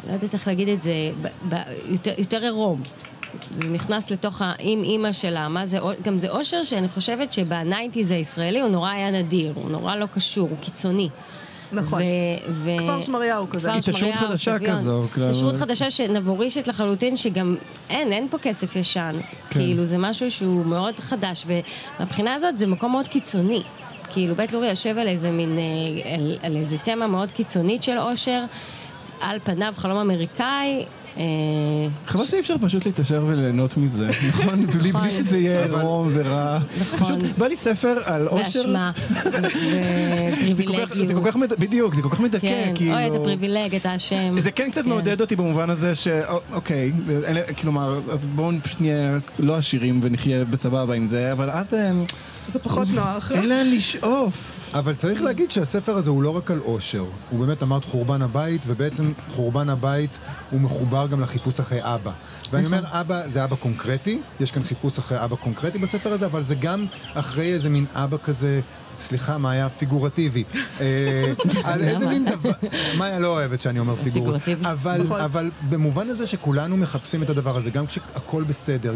לא יודעת איך להגיד את זה, ב, ב, יותר, עירום. זה נכנס לתוך האם אימא שלה, מה זה, גם זה אושר שאני חושבת שבניינטיז הישראלי הוא נורא היה נדיר, הוא נורא לא קשור, הוא קיצוני.
נכון.
ו- ו-
כפר שמריהו כזה.
כפר
התעשרות
שמריהו,
חדשה
שוויון.
כזו,
התעשרות חדשה שנבורישית לחלוטין, שגם אין, אין פה כסף ישן.
כן.
כאילו, זה משהו שהוא מאוד חדש, ומבחינה הזאת זה מקום מאוד קיצוני. כאילו, בית לורי יושב על איזה מין, אה, על, על איזה תמה מאוד קיצונית של אושר, על פניו חלום אמריקאי. אה,
חבל שאי אפשר פשוט להתעשר וליהנות מזה, <laughs> נכון? בלי
נכון.
בלי שזה יהיה עירום ורע.
נכון.
פשוט בא לי ספר על אושר.
ואשמה,
כך-
ופריבילגיות.
זה כל כך מד- בדיוק, זה כל כך מדכא,
כן,
כאילו...
אוי, אתה פריבילג, אתה אשם.
זה כן קצת מעודד אותי במובן הזה ש... אוקיי, כלומר, אז בואו פשוט נהיה לא עשירים ונחיה בסבבה עם זה, אבל אז
זה פחות נוח.
אין לאן לשאוף.
אבל צריך להגיד שהספר הזה הוא לא רק על אושר, הוא באמת אמרת חורבן הבית, ובעצם חורבן הבית הוא מחובר גם לחיפוש אחרי אבא. ואני אומר, אבא זה אבא קונקרטי, יש כאן חיפוש אחרי אבא קונקרטי בספר הזה, אבל זה גם אחרי איזה מין אבא כזה, סליחה, מאיה, פיגורטיבי. אה, <laughs> על איזה מין דבר, מאיה לא אוהבת שאני אומר פיגור.
פיגורטיבי.
אבל,
נכון.
אבל במובן הזה שכולנו מחפשים את הדבר הזה, גם כשהכול בסדר.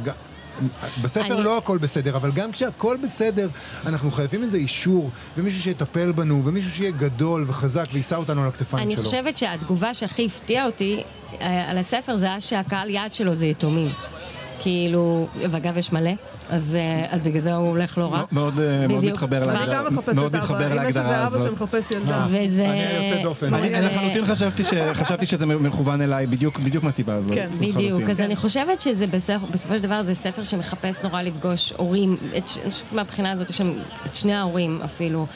בספר
אני-
לא הכל בסדר, אבל גם כשהכל בסדר, אנחנו חייבים איזה אישור, ומישהו שיטפל בנו, ומישהו שיהיה גדול וחזק ויישא אותנו על הכתפיים
אני
שלו.
חושבת שהתגובה שהכי הפתיעה אותי אה, על הספר זה היה שהקהל יעד שלו זה יתומים. כאילו, ואגב יש מלא, אז, אה, אז בגלל זה הוא הולך לא רע.
מאוד, אה. מתחבר להגדרה.
אני גם מחפשת
מאוד
אבא,
מתחבר
אם יש
להגדרה
איזה אבא
הזאת.
שמחפש ילדה.
וזה...
אני היוצא דופן.
אני לחלוטין חשבתי שזה מכוון אליי בדיוק בדיוק מהסיבה הזאת.
כן.
בדיוק. אז אני חושבת שזה בספר, בסופו של דבר זה ספר שמחפש נורא לפגוש הורים, מהבחינה הזאת יש שם את שני ההורים אפילו, אה,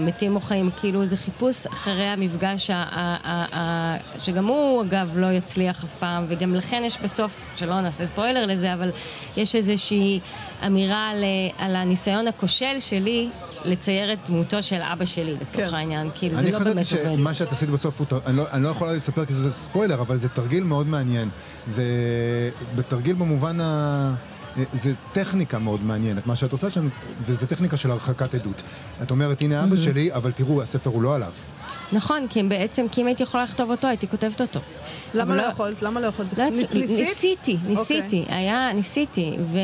מתים או חיים, כאילו זה חיפוש אחרי המפגש, ה, ה, ה, ה, שגם הוא אגב לא יצליח אף פעם, וגם לכן יש בסוף, שלא נעשה ספוילר לזה, אבל יש איזושהי אמירה על, אה, על הניסיון הכושל שלי לצייר את דמותו של אבא שלי לצורך
כן.
העניין, כאילו זה
אני
לא
חשבתי
באמת עובד.
שמה שאת עשית בסוף, הוא אני לא- אני לא יכולה לספר כי זה ספוילר, אבל זה תרגיל מאוד מעניין. זה בתרגיל במובן ה... זה טכניקה מאוד מעניינת, מה שאת עושה שם, וזה טכניקה של הרחקת עדות. את אומרת, הנה אבא שלי, אבל תראו, הספר הוא לא עליו.
נכון, כי בעצם, כי אם הייתי יכולה לכתוב אותו, הייתי כותבת אותו.
למה לא
לא-
יכולת? למה לא יכולת?
לא,
ניס-
יצא- ניסיתי, ניסיתי, היה, ניסיתי, ו...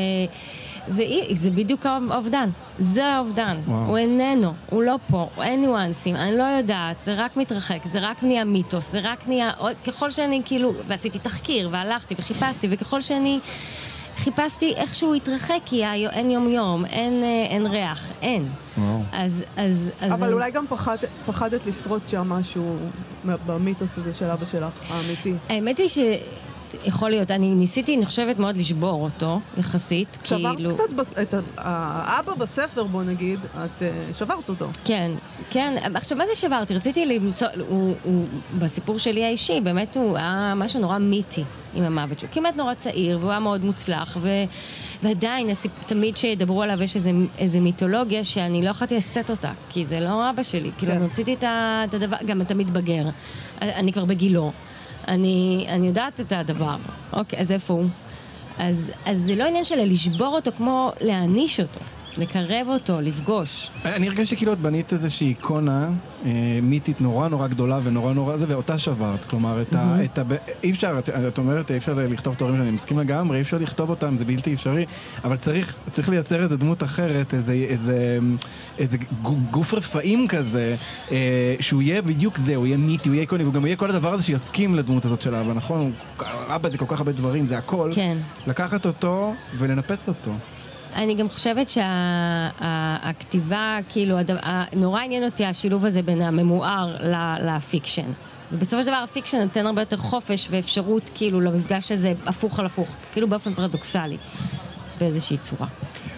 וזה בדיוק האובדן, זה האובדן,
וואו.
הוא איננו, הוא לא פה, אין ניואנסים, אני לא יודעת, זה רק מתרחק, זה רק נהיה מיתוס, זה רק נהיה, עוד- ככל שאני כאילו, ועשיתי תחקיר, והלכתי וחיפשתי, וככל שאני חיפשתי איך שהוא התרחק, כי היה- אין יום יום, אין, אה, אין ריח, אין.
וואו.
אז, אז, אז...
אבל
אני-
אולי גם פחד- פחדת לשרוד שם משהו במיתוס הזה של אבא שלך, האמיתי.
האמת היא ש... יכול להיות, אני ניסיתי, אני חושבת, מאוד לשבור אותו, יחסית,
שברת
כאילו...
קצת, בס- את האבא בספר, בוא נגיד, את אה, שברת אותו.
כן, כן, עכשיו מה זה שברתי? רציתי למצוא, הוא, הוא, בסיפור שלי האישי, באמת הוא היה משהו נורא מיתי עם המוות שלו. כמעט נורא צעיר, והוא היה מאוד מוצלח, ו, ועדיין, הסיפ, תמיד שידברו עליו יש איזה, איזה מיתולוגיה שאני לא יכולתי לשאת אותה, כי זה לא אבא שלי. כאילו,
כן.
אני רציתי את, ה- את הדבר, גם אתה מתבגר, אני כבר בגילו. אני, אני יודעת את הדבר, אוקיי, אז איפה הוא? אז, אז זה לא עניין של לשבור אותו כמו להעניש אותו, לקרב אותו, לפגוש.
אני הרגשתי כאילו את בנית איזושהי איקונה אה, מיתית נורא נורא גדולה ונורא נורא זה, ואותה שברת. כלומר, את ה... את ה אי אפשר, את, את אומרת, אי אפשר לכתוב את ההורים שאני מסכים לגמרי, אי אפשר לכתוב אותם, זה בלתי אפשרי, אבל צריך, צריך לייצר איזה דמות אחרת, איזה, איזה, איזה גו- גוף רפאים כזה, אה, שהוא יהיה בדיוק זה, הוא יהיה מיתי, הוא יהיה איקוני, והוא גם יהיה כל הדבר הזה שיסכים לדמות הזאת של אבא, נכון? הוא, אבא זה כל כך הרבה דברים, זה הכל.
כן. לקחת
אותו ולנפץ אותו.
אני גם חושבת שהכתיבה, כאילו, הדבר- נורא עניין אותי השילוב הזה בין הממואר ל- ל fiction. ובסופו של דבר ה fiction נותן הרבה יותר חופש ואפשרות כאילו למפגש הזה הפוך על הפוך, כאילו באופן פרדוקסלי, באיזושהי צורה.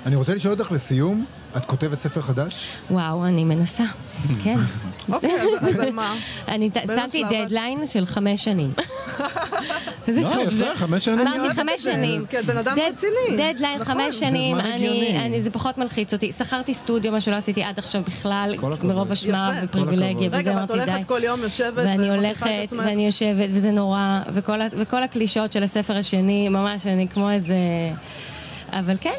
אני רוצה לשאול אותך לסיום, את כותבת ספר חדש?
וואו, אני מנסה, כן.
אוקיי, אז- מה? <laughs>
אני שמתי? דדליין של חמש שנים. <laughs> איזה
לא,
טוב
יפה,
זה.
חמש שנים.
אמרתי חמש שנים.
כי את בן אדם
דד-
רציני.
דדליין
נכון.
חמש
זה
שנים, זה פחות מלחיץ אותי. שכרתי סטודיו, מה שלא עשיתי עד עכשיו בכלל. מרוב אשמה
יפה.
ופריבילגיה,
רגע,
וזה
ואת
אמרתי די.
הולכת כל יום, יושבת,
ואני הולכת,
את עצמך.
ואני יושבת, וזה נורא, וכל הקלישאות של הספר השני, ממש, אני כמו איזה... אבל כן,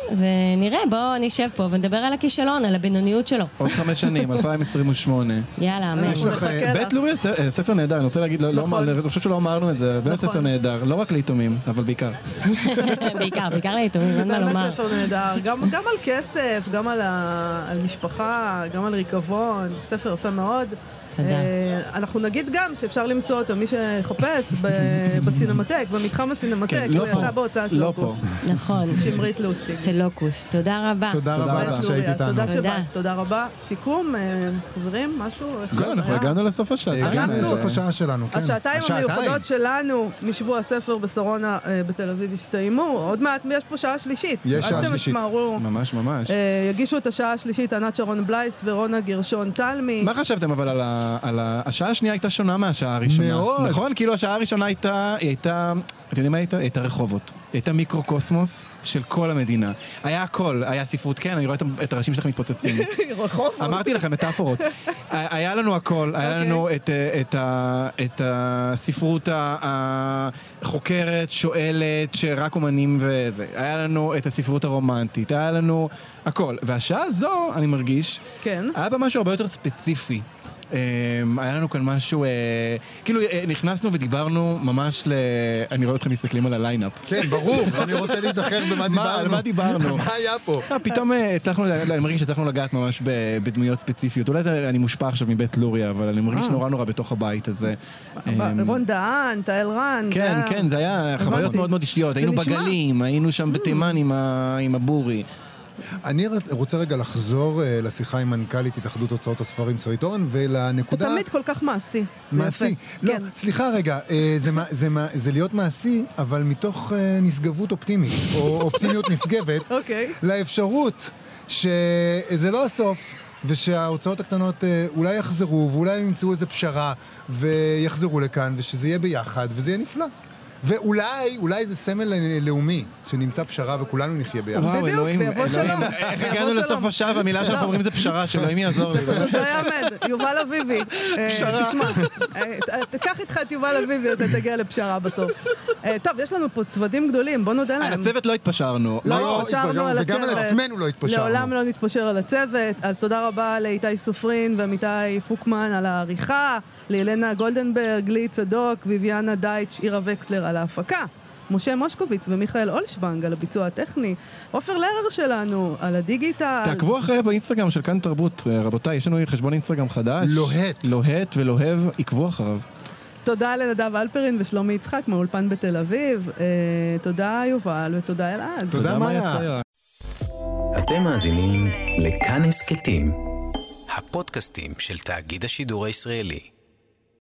ונראה, בואו נשב פה ונדבר על הכישלון, על הבינוניות שלו.
עוד חמש שנים, <laughs> 2028.
יאללה, אמן.
יש לך...
מחכה
בית לוריה ס- אה, ספר נהדר, אני רוצה להגיד, לא- לא
נכון.
אני חושב שלא אמרנו את זה, באמת
נכון.
ספר נהדר, לא רק ליתומים, אבל בעיקר. <laughs>
בעיקר, בעיקר ליתומים, אין מה לומר.
באמת ספר נהדר, גם, גם על כסף, גם על משפחה, גם על ריקבון, ספר יפה מאוד.
תודה.
אה, אנחנו נגיד גם שאפשר למצוא אותו, מי שיחפש, ב- בסינמטק, במתחם הסינמטק,
כן,
הוא
לא
יצא. בהוצאת
לא
לוקוס.
נכון,
שמרית לוסטיג.
אצל לוקוס. תודה רבה.
תודה רבה שהיית איתנו.
תודה
תודה.
שבאת, תודה רבה. סיכום, אה, חברים, משהו? אחד
זהו, אנחנו? הגענו לסוף השעה.
הגענו
אנחנו-
לסוף השעה שלנו, כן.
השעתיים המיוחדות שלנו משבוע הספר בשרונה אה, בתל אביב הסתיימו, עוד מעט יש פה שעה שלישית.
יש שעה
אל
שלישית.
ממש ממש.
אה, יגישו את השעה השלישית ענת שרון בלייס ורונה גרשון תלמי.
מה חשבתם אבל על ה... על ה... השעה השנייה הייתה שונה מהשעה הראשונה.
מאוד.
נכון? כאילו השעה הראשונה הייתה, היא הייתה, אתם יודעים מה הייתה? הייתה רחובות. הייתה מיקרוקוסמוס של כל המדינה. היה הכל, היה ספרות, כן, אני רואה את- הראשים שלכם מתפוצצים. <laughs>
רחוב.
אמרתי לכם מטאפורות. היה לנו הכל, היה
אוקיי.
לנו את, אה, את, ה- את הספרות החוקרת, שואלת, שרק אומנים וזה. היה לנו את הספרות הרומנטית, היה לנו הכל. והשעה הזו, אני מרגיש,
כן.
היה בה משהו הרבה יותר ספציפי. אה, היה לנו כאן משהו, אה, כאילו אה, נכנסנו ודיברנו ממש ל... אני רואה אתכם מסתכלים על הליינאפ.
כן, ברור, אני רוצה להיזכר במה
מה, על
דיברנו.
מה דיברנו? <laughs>
מה היה פה?
אה, פתאום הצלחנו, אני מרגיש שהצלחנו לגעת ממש בדמויות ספציפיות. אולי אני מושפע עכשיו מבית לוריה, אבל אני מרגיש. נורא נורא בתוך הבית הזה.
רון דהן, תהל רן.
כן, כן, זה היה חוויות. מאוד מאוד אישיות. היינו. בגלים, היינו שם בתימן ה- עם הבורי.
אני רוצה רגע לחזור אה, לשיחה עם מנכ"לית התאחדות הוצאות הספרים, שרית אורן,
אתה
ולנקודה...
תמיד כל כך מעשי.
מעשי. לא,
כן.
סליחה רגע, אה, זה להיות מעשי, אבל מתוך אה, נשגבות אופטימית, או <laughs> אופטימיות נשגבת,
אוקיי.
לאפשרות שזה לא הסוף. ושההוצאות הקטנות אולי יחזרו, ואולי ימצאו איזה פשרה, ויחזרו לכאן, ושזה יהיה ביחד, וזה יהיה נפלא. ואולי, אולי זה סמל אה, לאומי, שנמצא פשרה וכולנו נחיה ביחד.
וואו,
בדיוק,
אלוהים,
ויבוא
אלוהים,
שלום.
איך הגענו לסוף. השעה והמילה שאנחנו
לא.
אומרים זה פשרה, שאלוהים יעזור לי.
זה פשוט לא יאמן, יובל אביבי. אה, תשמע, אה, תקח איתך את יובל אביבי, אתה תגיע לפשרה בסוף. אה, טוב, יש לנו פה צוותים גדולים, בוא נודה
על
להם.
הצוות לא התפשרנו.
לא
לא,
התפשרנו על
וגם על
הצוות.
עצמנו לא התפשרנו.
לעולם לא נתפשר על הצוות. אז תודה רבה לאיתי סופרין ועמיתי פוקמן על העריכה, לאלנה גולדנברג, לי צדוק, ויביאנה דייטש, עירה וקסלר על ההפקה. משה מושקוביץ ומיכאל אולשוונג על הביצוע הטכני, עופר לרר שלנו על הדיגיטל.
תעקבו אחרי באינסטגרם של כאן תרבות, אה, רבותיי, יש לנו חשבון אינסטגרם חדש.
לוהט.
לוהט ולוהב, עקבו אחריו.
תודה לנדב אלפרין ושלומי יצחק מאולפן בתל אביב. אה, תודה יובל ותודה אלעד.
תודה, מאיה.
אתם מאזינים לכאן הסכתים, הפודקאסטים של תאגיד השידור הישראלי.